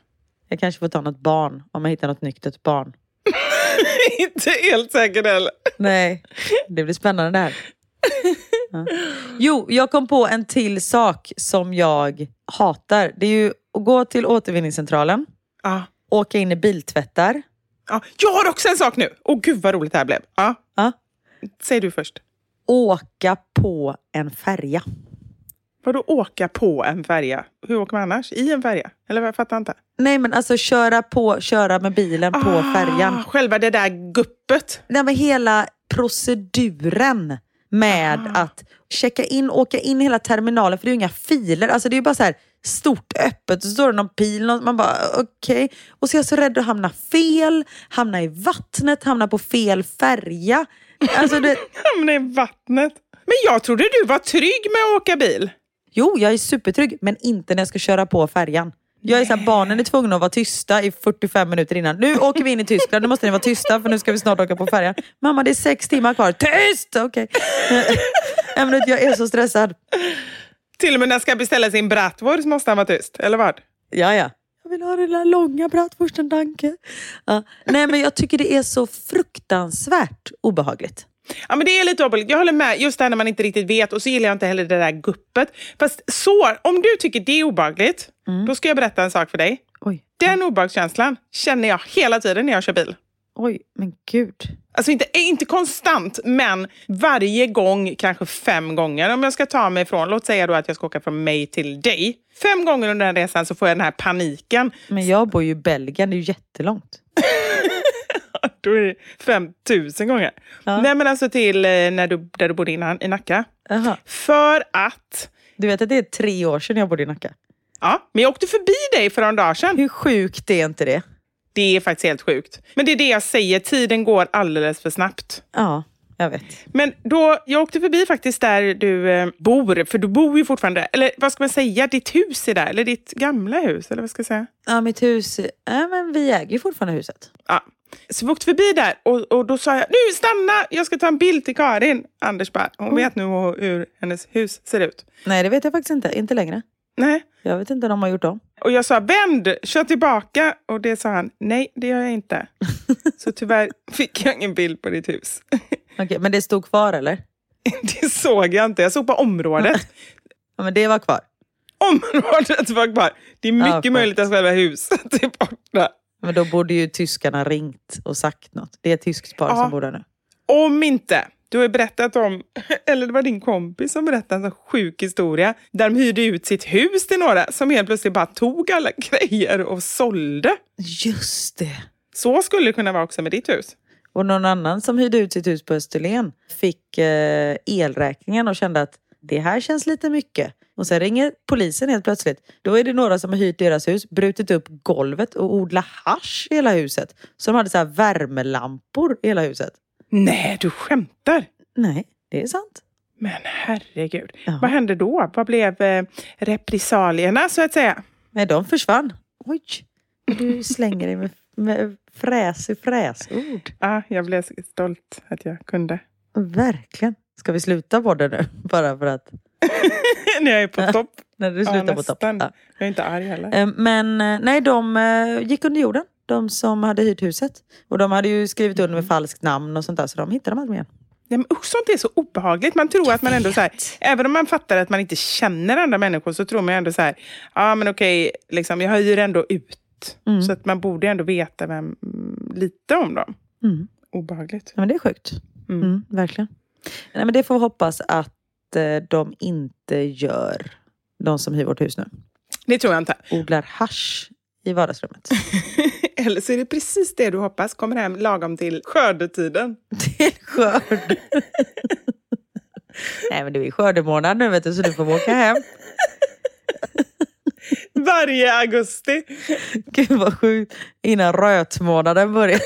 Jag kanske får ta något barn om jag hittar något nyktert barn. Inte helt säker heller. Nej, det blir spännande det här. Ja. Jo, jag kom på en till sak som jag hatar. Det är ju att gå till återvinningscentralen, Ja. åka in i biltvättar. Ja. Jag har också en sak nu. Åh gud vad roligt det här blev. Ja. Ja. Säg du först. Åka på en färja. Vadå åka på en färja? Hur åker man annars? I en färja? Eller vad? jag fattar inte. Nej men alltså köra, på, köra med bilen på Ah, färjan. Själva det där guppet. Nej, men hela proceduren med att checka in, åka in hela terminalen, för det är ju inga filer. Alltså det är ju bara så här stort öppet, så står det någon pil, och man bara okej. Och så är jag så rädd att hamna fel, hamna i vattnet, hamna på fel färja. Alltså det, Hamna i vattnet. Men jag trodde du var trygg med att åka bil. jo, jag är supertrygg, men inte när jag ska köra på färjan. Jag är så här, barnen är tvungna att vara tysta i 45 minuter innan. Nu åker vi in i Tyskland, nu måste ni vara tysta för nu ska vi snart åka på färjan. Mamma, det är sex timmar kvar. Tyst! Okej. Men jag är så stressad. Till och med när jag ska beställa sin bratwurst måste han vara tyst. Eller vad? Ja, ja. Jag vill ha den där långa bratwursten, danke. Ja. Nej, men jag tycker det är så fruktansvärt obehagligt. Ja, men det är lite obehagligt. Jag håller med. Just det här när man inte riktigt vet. Och så gillar jag inte heller det där guppet. Fast så, om du tycker det är obehagligt, då ska jag berätta en sak för dig. Oj, Den obehagskänslan känner jag hela tiden när jag kör bil. Oj, men gud. Alltså inte, inte konstant, men varje gång, kanske fem gånger. Om jag ska ta mig ifrån, låt säga då att jag ska åka från mig till dig. Fem gånger under den resan så får jag den här paniken. Men jag bor ju i Belgien, det är ju jättelångt. Då är det 5000 gånger. Ja. Nej men alltså till eh, när du, där du bodde innan, i Nacka. Jaha. För att, Du vet att det är tre år sedan jag bodde i Nacka. ja, men jag åkte förbi dig för några dagar sedan. Hur sjukt är inte det? Det är faktiskt helt sjukt. Men det är det jag säger, tiden går alldeles för snabbt. Ja, jag vet. Men då, jag åkte förbi faktiskt där du eh, bor, för du bor ju fortfarande, eller vad ska man säga, ditt hus är där, eller ditt gamla hus, eller vad ska jag säga? Ja, mitt hus... Ja, men vi äger ju fortfarande huset. Ja. Så vi åkte förbi där och, och då sa jag, nu stanna, jag ska ta en bild till Karin. Anders bara, hon vet nu hur hennes hus ser ut. Nej, det vet jag faktiskt inte. Inte längre. Nej. Jag vet inte om de har gjort om. Och jag sa, vänd, kör tillbaka. Och det sa han, nej det gör jag inte. Så tyvärr fick jag ingen bild på ditt hus. Okej, men det stod kvar eller? Det såg jag inte, jag såg på området. Ja, men det var kvar. Området var kvar. Det är Ja, mycket skönt. möjligt att själva huset är borta. Men då borde ju tyskarna ringt och sagt något. Det är ett tyskt par Ja. som bor där nu. Om inte, du har ju berättat om, eller det var din kompis som berättade en sån sjuk historia, där de hyrde ut sitt hus till några som helt plötsligt bara tog alla grejer och sålde. Just det. Så skulle det kunna vara också med ditt hus. Och någon annan som hyrde ut sitt hus på Österlen fick eh, elräkningen och kände att det här känns lite mycket. Och sen ringer polisen helt plötsligt. Då är det några som har hyrt deras hus, brutit upp golvet och odlat hasch i hela huset. Så de hade så här värmelampor i hela huset. Nej, du skämtar! Nej, det är sant. Men herregud. Ja. Vad hände då? Vad blev eh, repressalierna så att säga? Nej, de försvann. Oj, du slänger dig med, med fräsig fräsord. Ja, jag blev stolt att jag kunde. Verkligen. Ska vi sluta på det nu? Bara för att... När jag är på topp. När du Ja, slutar på topp. Ja. Jag är inte arg heller. Eh, Men eh, nej, de eh, gick under jorden. De som hade hyrt huset. Och de hade ju skrivit under med falskt namn och sånt där. Så de hittade de aldrig igen. Nej, men sånt är så obehagligt. Man tror att man ändå så här, även om man fattar att man inte känner andra människor så tror man ändå så här, ja men okej, liksom, jag hyr ändå ut. Mm. Så att man borde ändå veta vem, mm, lite om dem. Mm. Obehagligt. Ja, men det är sjukt. Mm. Mm, verkligen. Nej, men det får vi hoppas att eh, de inte gör. De som hyr vårt hus nu. Det tror jag inte. Odlar hasch i vardagsrummet. Eller så är det precis det du hoppas kommer hem lagom till skördetiden. Till skörd. Nej men det är skördemånad nu vet du så du får åka hem. Varje augusti. Gud vad sjukt. Innan rötmånaden börjar.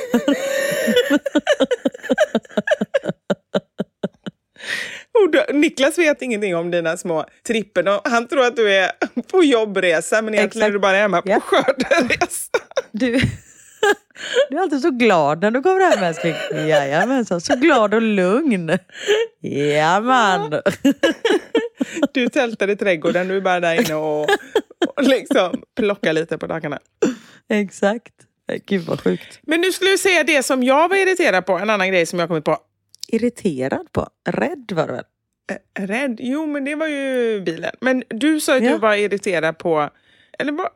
Och då, Niklas vet ingenting om dina små trippen. Och Han tror att du är på jobbresa, men egentligen är du bara hemma på Ja. skörderesa. Du, du är alltid så glad när du kommer hem älskling. Jajamensan, så glad och lugn. Jajamän. Du tältar i trädgården, du är bara där inne och, och liksom plockar lite på dagarna. Exakt. Gud vad sjukt. Men nu skulle jag säga det som jag var irriterad på, en annan grej som jag kommit på. Irriterad på? Rädd var du väl? Rädd? Jo, men det var ju bilen. Men du sa att Ja. du var irriterad på... Eller vad?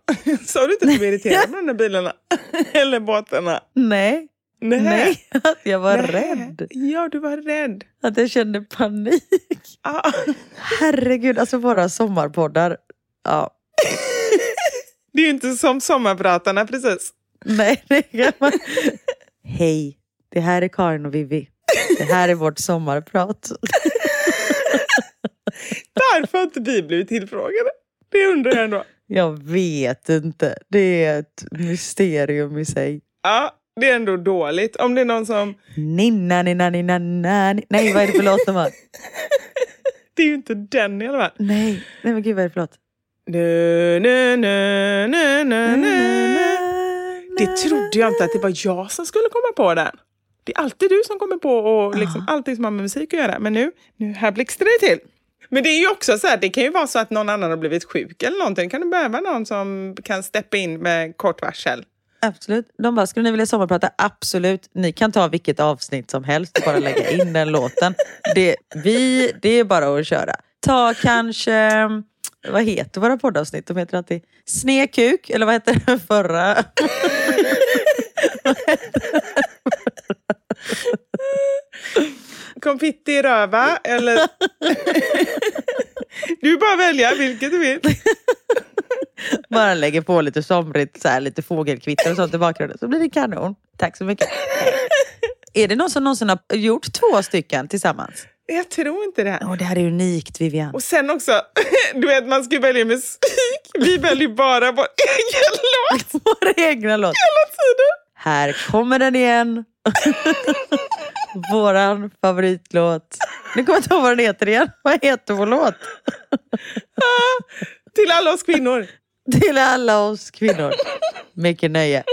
Sa du inte att du var irriterad på de där bilarna? Eller båtarna? Nej. Nej. Nej, att jag var Nej. rädd. Ja, du var rädd. Att jag kände panik. Ah. Herregud, alltså våra sommarpoddar. Ja, Det är ju inte som sommarpratarna precis. nej, det kan man... Hej, det här är Karin och Vivi. Det här är vårt sommarprat. Varför har inte vi blivit tillfrågade? Det undrar jag ändå. Jag vet inte. Det är ett mysterium i sig. Ja, det är ändå dåligt. Om det är någon som... Ninna, ninna, ninna, ninna. Nej, vad är det för låt de har? Det är ju inte den i alla fall. Nej, nej men gud vad är det för låt? Det trodde jag inte att det var jag som skulle komma på den. Det är alltid du som kommer på och liksom allting som har med musik att göra. Men nu, nu här blixtrar det till. Men det är ju också så här, det kan ju vara så att någon annan har blivit sjuk eller någonting. Kan du behöva någon som kan steppa in med kort varsel? Absolut. De bara, skulle ni vilja sommarprata? Absolut. Ni kan ta vilket avsnitt som helst och bara lägga in den låten. Det, vi, det är bara att köra. Ta kanske, vad heter våra poddavsnitt? De heter alltid Snekuk, eller vad heter den förra? Konfitti i röva eller... du bara välja vilket du vill. Bara lägger på lite somrigt, så här, lite fågelkvitter och sånt i bakgrunden. Så blir det kanon. Tack så mycket. Är det någon som någonsin har gjort två stycken tillsammans? Jag tror inte det. Åh, det här är unikt Vivian. Och sen också, du vet man ska välja musik. Vi väljer bara vår egen låt Vår egna låt. hela tiden. Här kommer den igen. Våran favoritlåt. Nu kommer jag inte ihåg vad den heter igen. Vad heter vår låt? Till alla oss kvinnor. Till alla oss kvinnor. Mycket nöje.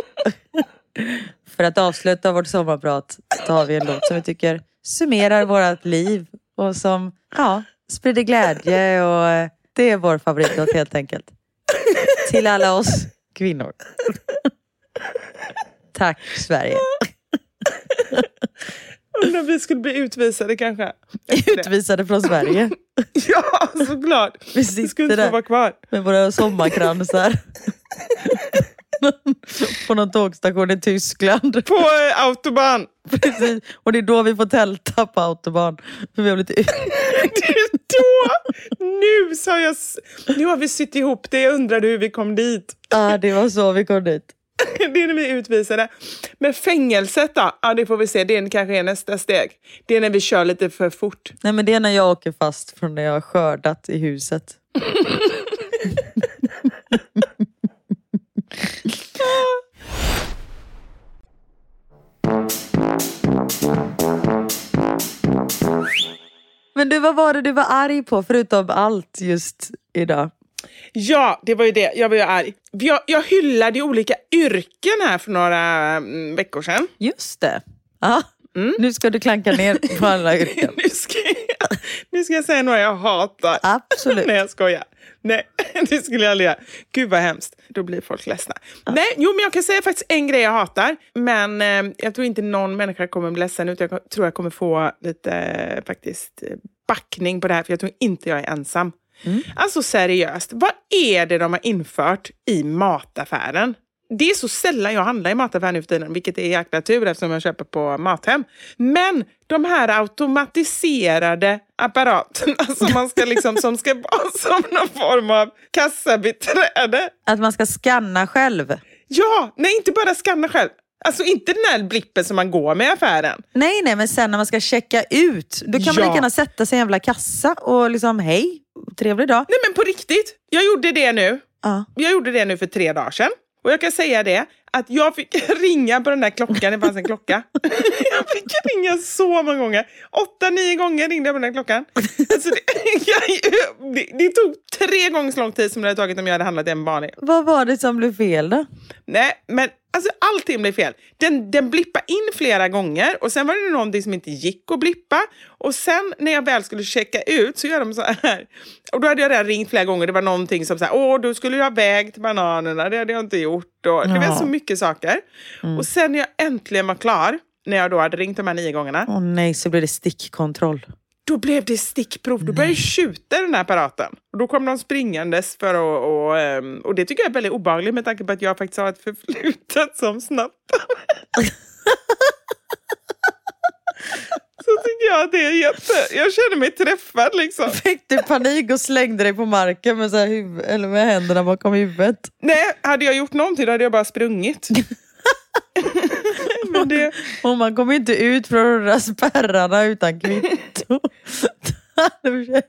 För att avsluta vårt sommarprat tar vi en låt som vi tycker summerar vårt liv och som ja, sprider glädje och eh, det är vår favoritlåt helt enkelt. Till alla oss kvinnor. Tack Sverige. Undrar om vi skulle bli utvisade kanske. Utvisade från Sverige. Ja, såklart. Vi Vi sitter skulle inte få vara kvar. med våra sommarkransar. på någon tågstation i Tyskland. På eh, autobahn. Precis. Och det är då vi får tälta på autobahn. För vi har blivit Det är då. Nu, sa jag, nu har vi sytt ihop det. Jag undrade hur vi kom dit. ah, det var så vi kom dit. Det är när vi är utvisade. Men fängelset då? Ja, det får vi se. Det kanske är nästa steg. Det är när vi kör lite för fort. Nej men det är när jag åker fast från när jag har skördat i huset. Men du, vad var det du var arg på förutom allt just idag? Ja, det var ju det. Jag var ju arg. Jag, jag hyllade ju olika yrken här för några mm, veckor sedan. Just det. Ja, nu ska du klanka ner på alla yrken. Nu ska, jag, nu ska jag säga några jag hatar. Absolut. Nej, jag skojar. Nej, det skulle jag aldrig göra. Gud vad hemskt. Då blir folk ledsna. Nej, jo, men jag kan säga faktiskt en grej jag hatar. Men eh, jag tror inte någon människa kommer bli ledsen. Utan jag tror jag kommer få lite eh, faktiskt eh, backning på det här. För jag tror inte jag är ensam. Alltså seriöst, vad är det de har infört i mataffären? Det är så sällan jag handlar i mataffären nu för tiden, vilket är jäkla tur eftersom jag köper på Mathem. Men de här automatiserade apparaterna som man ska liksom, som ska vara som någon form av kassabiträde. Att man ska scanna själv. Ja, nej inte bara skanna själv. Alltså inte den här blippen som man går med i affären. Nej, nej, men sen när man ska checka ut, då kan man Ja. lika gärna sätta sig i en jävla kassa och liksom, hej, trevlig dag. Nej men på riktigt, jag gjorde det nu. Ja. Jag gjorde det nu för tre dagar sedan. Och jag kan säga det, att jag fick ringa på den där klockan, det fanns en klocka. Jag fick ringa så många gånger. Åtta, nio gånger ringde jag på den här klockan. Alltså det, jag, det, det tog tre gånger så lång tid som det hade tagit om jag hade handlat en vanlig. Vad var det som blev fel då? Nej, men alltså allting blev fel. Den, den blippade in flera gånger och sen var det någonting som inte gick att blippa. Och sen när jag väl skulle checka ut så gör de så här. Och då hade jag redan ringt flera gånger. Det var någonting som så här, åh, du skulle ju ha vägt bananerna. Det hade jag inte gjort. Och, det var så mycket saker. Och sen när jag äntligen var klar, när jag då hade ringt de här nio gångerna, Åh nej, så blev det stickkontroll. Då blev det stickprov. Då började skjuta den här apparaten. Och då kom de springandes för att... Och, ehm, och det tycker jag är väldigt obehagligt med tanke på att jag faktiskt har ett förflutet som snattare. Så tycker jag att det är jätte... Jag känner mig träffad liksom. Fick du panik och slängde dig på marken med, så här huvud, eller med händerna bakom huvudet? Nej, hade jag gjort någonting hade jag bara sprungit. Men det, Och man kommer inte ut från de där spärrarna utan kvitto.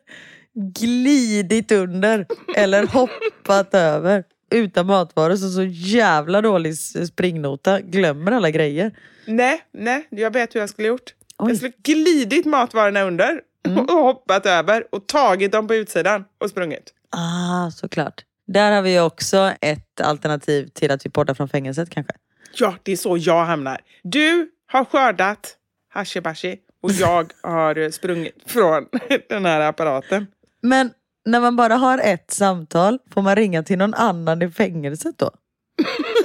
Glidit under eller hoppat över. Utan matvaror, så så jävla dålig springnota. Glömmer alla grejer. nej, nej, jag vet hur jag skulle gjort. Oj. Jag skulle glidit matvarorna under och hoppat över och tagit dem på utsidan och sprungit. Ah, såklart. Där har vi också ett alternativ till att vi poddar från fängelset kanske. Ja, det är så jag hamnar. Du har skördat hashibashi och jag har sprungit från den här apparaten. Men när man bara har ett samtal, får man ringa till någon annan i fängelset då?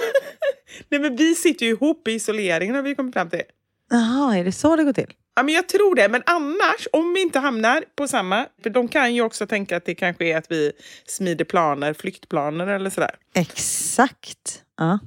Nej, men vi sitter ju ihop i isoleringen har vi kommit fram till. Jaha, är det så det går till? Ja, men jag tror det. Men annars, om vi inte hamnar på samma... För de kan ju också tänka att det kanske är att vi smider planer, flyktplaner eller sådär. Exakt. Ja,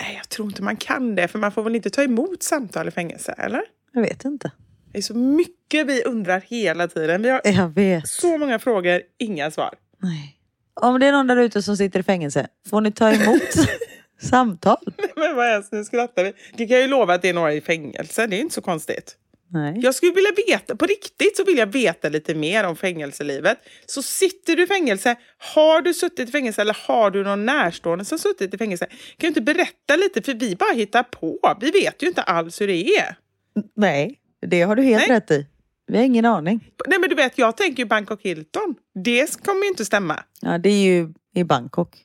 Nej, jag tror inte man kan det. För man får väl inte ta emot samtal i fängelse, eller? jag vet inte. Det är så mycket vi undrar hela tiden. Vi har så många frågor, inga svar. Nej. Om det är någon där ute som sitter i fängelse, får ni ta emot samtal? Men vad ens, nu skrattar vi. Det kan jag ju lova att det är några i fängelse. Det är inte så konstigt. Nej. Jag skulle vilja veta, på riktigt så vill jag veta lite mer om fängelselivet. Så sitter du i fängelse, har du suttit i fängelse eller har du någon närstående som suttit i fängelse? Kan du inte berätta lite för vi bara hittar på. Vi vet ju inte alls hur det är. Nej, det har du helt Nej. rätt i. Vi har ingen aning. Nej men du vet, jag tänker ju Bangkok Hilton. Det kommer ju inte stämma. Ja, det är ju i Bangkok.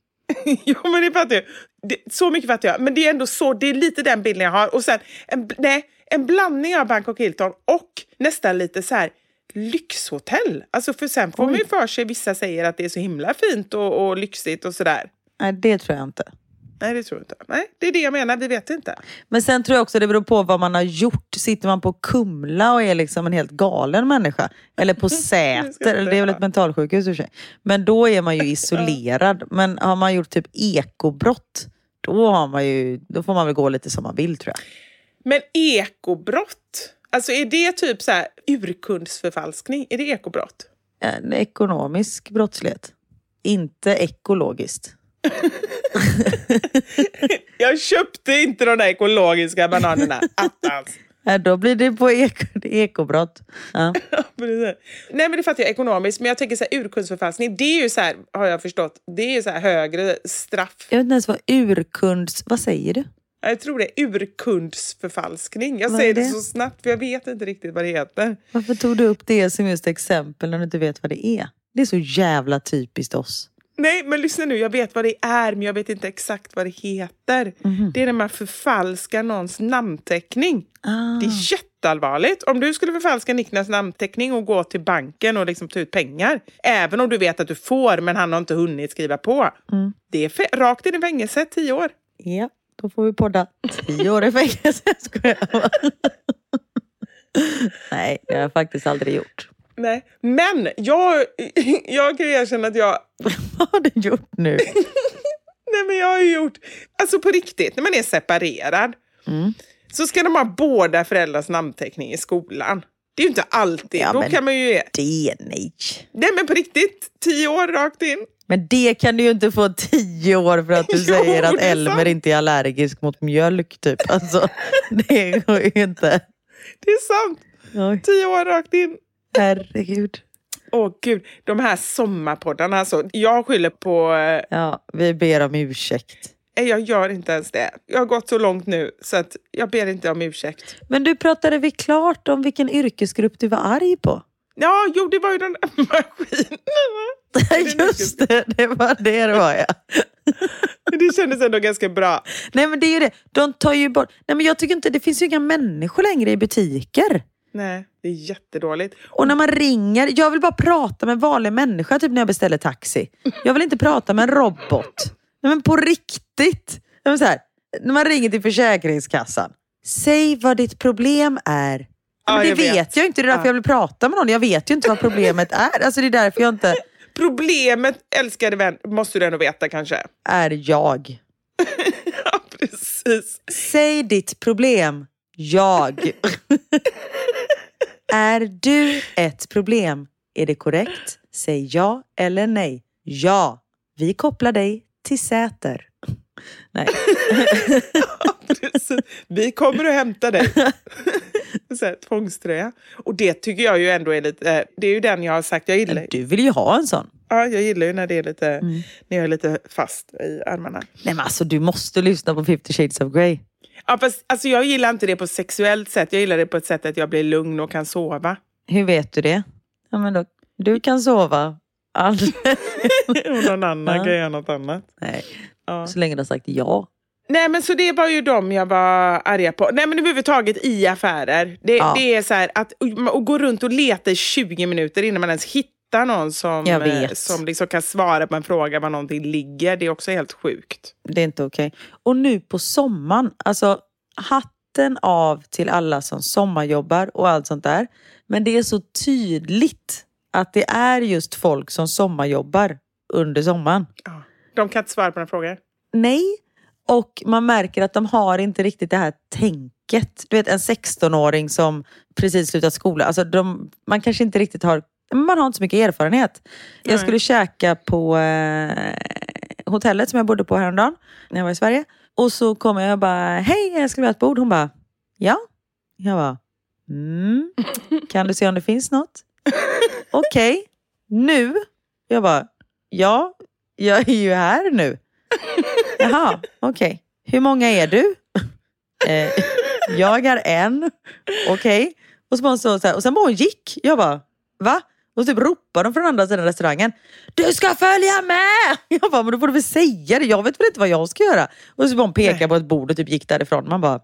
jo men det fattar jag. Det, så mycket fattar jag. Men det är ändå så, det är lite den bilden jag har. Och sen, en, nej, en blandning av Bangkok Hilton och nästan lite så här lyxhotell. Alltså för sen får man ju för sig, vissa säger att det är så himla fint och, och lyxigt och sådär. Nej, det tror jag inte. Nej, det tror jag inte. Nej, det är det jag menar, vi vet inte. Men sen tror jag också det beror på vad man har gjort. Sitter man på Kumla och är liksom en helt galen människa, eller på Säter, eller det är väl ett mentalsjukhus i och för sig. Men då är man ju isolerad. Men har man gjort typ ekobrott, då, har man ju, då får man väl gå lite som man vill tror jag. Men ekobrott, alltså är det typ så här urkundsförfalskning? Är det ekobrott? En ekonomisk brottslighet. Inte ekologiskt. Jag köpte inte de där ekologiska bananerna. Attans. Ja, då blir det på eko, ekobrott. Ja. Nej men det fattar jag ekonomiskt, men jag tänker så här urkundsförfalskning, det är ju så här, har jag förstått, det är ju så här högre straff. Jag vet inte ens vad urkunds... Vad säger du? Jag tror det är urkundsförfalskning. Jag Vad säger det? det? så snabbt för jag vet inte riktigt vad det heter. Varför tog du upp det som just exempel när du inte vet vad det är? Det är så jävla typiskt oss. Nej men lyssna nu, jag vet vad det är men jag vet inte exakt vad det heter. Mhm. Det är när man förfalskar någons namnteckning. Ah. Det är jätteallvarligt. Om du skulle förfalska Niklas namnteckning och gå till banken och liksom ta ut pengar, även om du vet att du får men han har inte hunnit skriva på. Mm. Det är rakt in i fängelse, tio år. Ja, då får vi podda tio år i fängelse. Jag skojar bara. Nej, det har jag faktiskt aldrig gjort. Nej. Men jag, jag kan erkänna att jag Vad har du gjort nu? Nej men jag har ju gjort, alltså på riktigt, när man är separerad Mm. så ska de ha båda föräldrars namnteckning i skolan. Det är ju inte alltid, Ja, då kan man ju... Det, nej. Nej men på riktigt, tio år rakt in. Men det kan du ju inte få tio år för att du Jo, säger att Elmer sant. inte är allergisk mot mjölk typ. Alltså, det går ju inte. Det är sant, Oj, tio år rakt in. Herregud. Åh gud, de här sommarpoddarna alltså. Jag skyller på... eh, Ja, vi ber om ursäkt. Jag gör inte ens det. Jag har gått så långt nu så att jag ber inte om ursäkt. Men du pratade vi klart om vilken yrkesgrupp du var arg på? Ja, jo, det var ju den där maskinen. Just det, det var det det var ja. Det kändes ändå ganska bra. Nej men det är ju det, de tar ju bort... Nej men jag tycker inte, det finns ju inga människor längre i butiker. Nej, det är jättedåligt. Och när man ringer, jag vill bara prata med en vanlig människa typ när jag beställer taxi. Jag vill inte prata med en robot. Nej, men på riktigt. Nej, men så här, när man ringer till Försäkringskassan. Säg vad ditt problem är. Ja, Ja, men det jag vet. vet. jag inte, det är därför Ja. jag vill prata med någon. Jag vet ju inte vad problemet är. Alltså det är därför jag inte Problemet, älskade vän, måste du ändå veta kanske. är jag. Ja, precis. Säg ditt problem. Jag. är du ett problem? Är det korrekt? Säg ja eller nej. Ja. Vi kopplar dig till Säter. Nej. Precis. Vi kommer att hämta dig. Så här, tvångströja. Och det tycker jag ju ändå är lite... Det är ju den jag har sagt jag gillar. Du vill ju ha en sån. Ja, jag gillar ju när det är lite... Mm. När jag är lite fast i armarna. Nej men alltså du måste lyssna på 50 shades of Grey. Ja, fast, alltså, jag gillar inte det på sexuellt sätt. Jag gillar det på ett sätt att jag blir lugn och kan sova. Hur vet du det? Ja, men då, du kan sova. All... och någon annan Ja. kan göra något annat. Nej, Ja. så länge du har sagt ja. Nej men så det var ju de jag var arga på. Nej men överhuvudtaget i affärer. Det, Ja. det är så här att och gå runt och leta i 20 minuter innan man ens hittar någon som, eh, som liksom kan svara på en fråga var någonting ligger. Det är också helt sjukt. Det är inte okej. Och nu på sommaren, alltså hatten av till alla som sommarjobbar och allt sånt där. Men det är så tydligt att det är just folk som sommarjobbar under sommaren. Ja. De kan inte svara på några frågor. Nej, och man märker att de har inte riktigt det här tänket. Du vet en 16-åring som precis slutat skolan. Alltså de, man kanske inte riktigt har, man har inte så mycket erfarenhet. Jag skulle käka på eh, hotellet som jag bodde på häromdagen när jag var i Sverige. Och så kommer jag och bara, hej jag skulle vilja ha ett bord. Hon bara, ja. Jag bara, mm. Kan du se om det finns något? Okej, nu? Jag bara, ja, jag är ju här nu. Jaha, okej. Hur många är du? eh, jag är en. Okej. Och, så bara så, så här, och sen bara hon gick. Jag bara, va? Och så typ ropade de från andra sidan restaurangen. Du ska följa med! Jag bara, men då får du väl säga det. Jag vet väl inte vad jag ska göra. Och så bara hon pekade på ett bord och typ gick därifrån. Man bara,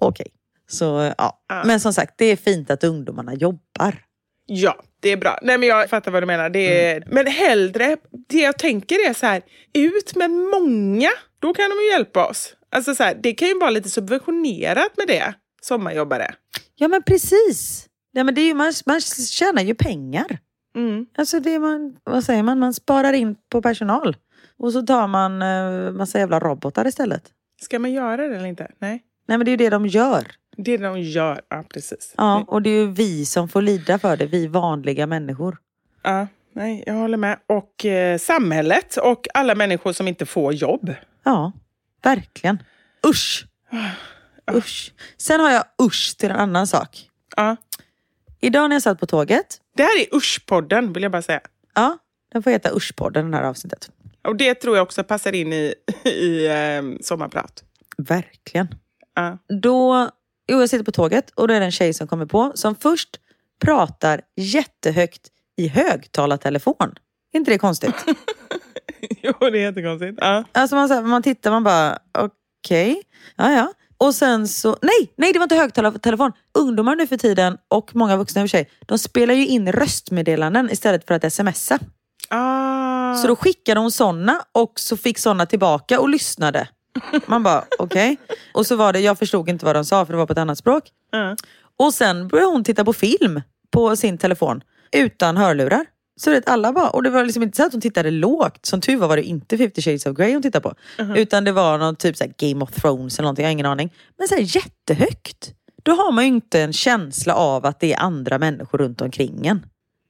okej. Så ja. Ja. Men som sagt, det är fint att ungdomarna jobbar. Ja, det är bra. Nej, men jag fattar vad du menar. Det är, Men hellre, det jag tänker är så här, ut med många. Då kan de ju hjälpa oss. Alltså så här, det kan ju vara lite subventionerat med det, sommarjobbare. Ja men precis. Ja, men det är ju, man, man tjänar ju pengar. Mm. Alltså det man, vad säger man, man sparar in på personal. Och så tar man uh, massa jävla robotar istället. Ska man göra det eller inte? Nej. Nej men det är ju det de gör. Det är det de gör. Ja, precis. Ja, och det är ju vi som får lida för det, vi vanliga människor. Ja, nej, jag håller med. Och eh, samhället och alla människor som inte får jobb. Ja, verkligen. Usch! Usch. Sen har jag usch till en annan sak. Ja. Idag när jag satt på tåget, Det här är Usch-podden, vill jag bara säga. ja, den får heta Usch-podden det här avsnittet. Och det tror jag också passar in i, i eh, sommarprat. Verkligen. Ja. Då, jo, jag sitter på tåget och då är det en tjej som kommer på som först pratar jättehögt i högtalartelefon. Är inte det konstigt? jo, det är jättekonstigt. Ja. Alltså man, så här, man tittar man bara, okej, ja ja. Och sen så, nej, nej det var inte högtalartelefon. Ungdomar nu för tiden och många vuxna i och för sig, de spelar ju in röstmeddelanden istället för att smsa. Ah. Så då skickade hon såna och så fick såna tillbaka och lyssnade. Man bara, okej. Och så var det, jag förstod inte vad de sa för det var på ett annat språk. Ja. Och sen började hon titta på film på sin telefon utan hörlurar. Så det alla bara, och det var liksom inte så att hon tittade lågt. Som tur var var det inte 50 shades of Grey hon tittade på. Utan det var någon typ så Game of Thrones eller någonting, jag har ingen aning. Men så här jättehögt. Då har man ju inte en känsla av att det är andra människor runt omkring en.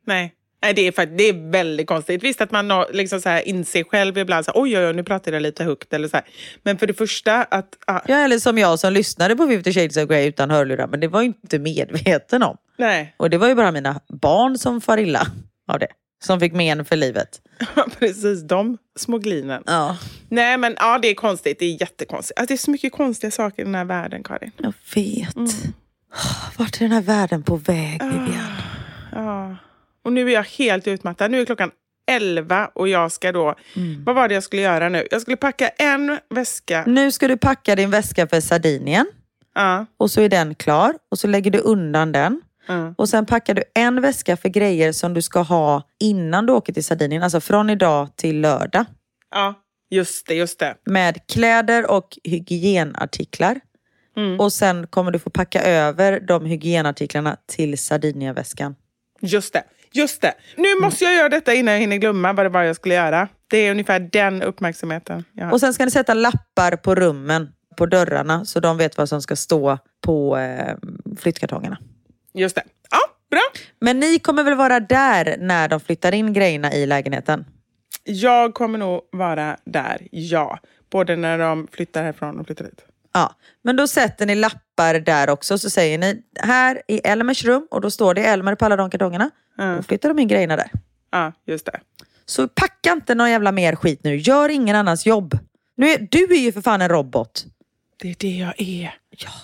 Nej. Nej, det är, det är väldigt konstigt. Visst att man liksom så här inser själv ibland, så här, oj, oj, oj, nu pratar jag lite högt. Eller så här. Men för det första, att, ah, Ja, eller som jag som lyssnade på 50 shades of Grey utan hörlurar. Men det var ju inte medveten om. nej. Och det var ju bara mina barn som far illa av det. som fick men för livet. Precis, de små glinen. Ja. Nej men ja, det är konstigt. Det är jättekonstigt. Alltså, det är så mycket konstiga saker i den här världen, Karin. Jag vet. Vart är den här världen på väg, Vivian? Ja. Och nu är jag helt utmattad. Nu är klockan 11 och jag ska då... Vad var det jag skulle göra nu? Jag skulle packa en väska. Nu ska du packa din väska för Sardinien. Ja. Och så är den klar. Och så lägger du undan den. Ja. Och sen packar du en väska för grejer som du ska ha innan du åker till Sardinien. Alltså från idag till lördag. ja, just det, just det. Med kläder och hygienartiklar. Och sen kommer du få packa över de hygienartiklarna till Sardinienväskan. Just det. Just det. Nu måste jag göra detta innan jag hinner glömma vad det var jag skulle göra. Det är ungefär den uppmärksamheten jag har. Och sen ska ni sätta lappar på rummen, på dörrarna, så de vet vad som ska stå på eh, flyttkartongerna. Just det. Ja, bra. Men ni kommer väl vara där när de flyttar in grejerna i lägenheten? Jag kommer nog vara där, ja. Både när de flyttar härifrån och flyttar dit. Ja, men då sätter ni lappar där också. Så säger ni, här i Elmers rum, och då står det Elmer på alla de kartongerna. Då flyttar de in grejerna där. Ja, just det. Så packa inte någon jävla mer skit nu. Gör ingen annans jobb. Nu är, du är ju för fan en robot. Det är det jag är.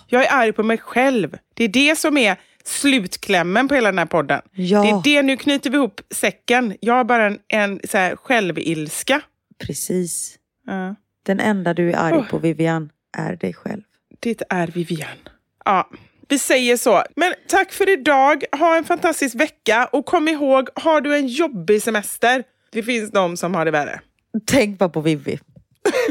Jag är arg på mig själv. Det är det som är slutklämmen på hela den här podden. Ja. Det är det, nu knyter vi ihop säcken. Jag har bara en, en så här självilska. Precis. Ja. Den enda du är arg på, Vivian, är dig själv. Det är Vivian. Ja, vi säger så. Men tack för idag. Ha en fantastisk vecka. Och kom ihåg, har du en jobbig semester, det finns de som har det värre. Tänk bara på Vivi.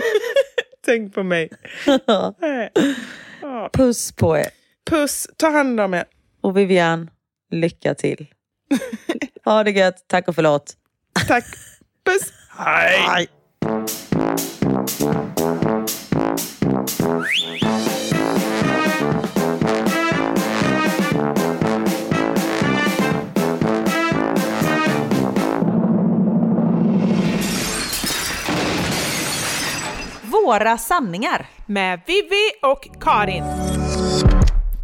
Tänk på mig. Puss på er. Puss, ta hand om er. Och Vivian, lycka till. ha det gött. Tack och förlåt. Tack. Puss. Hej. Våra sanningar. Med Vivi och Karin.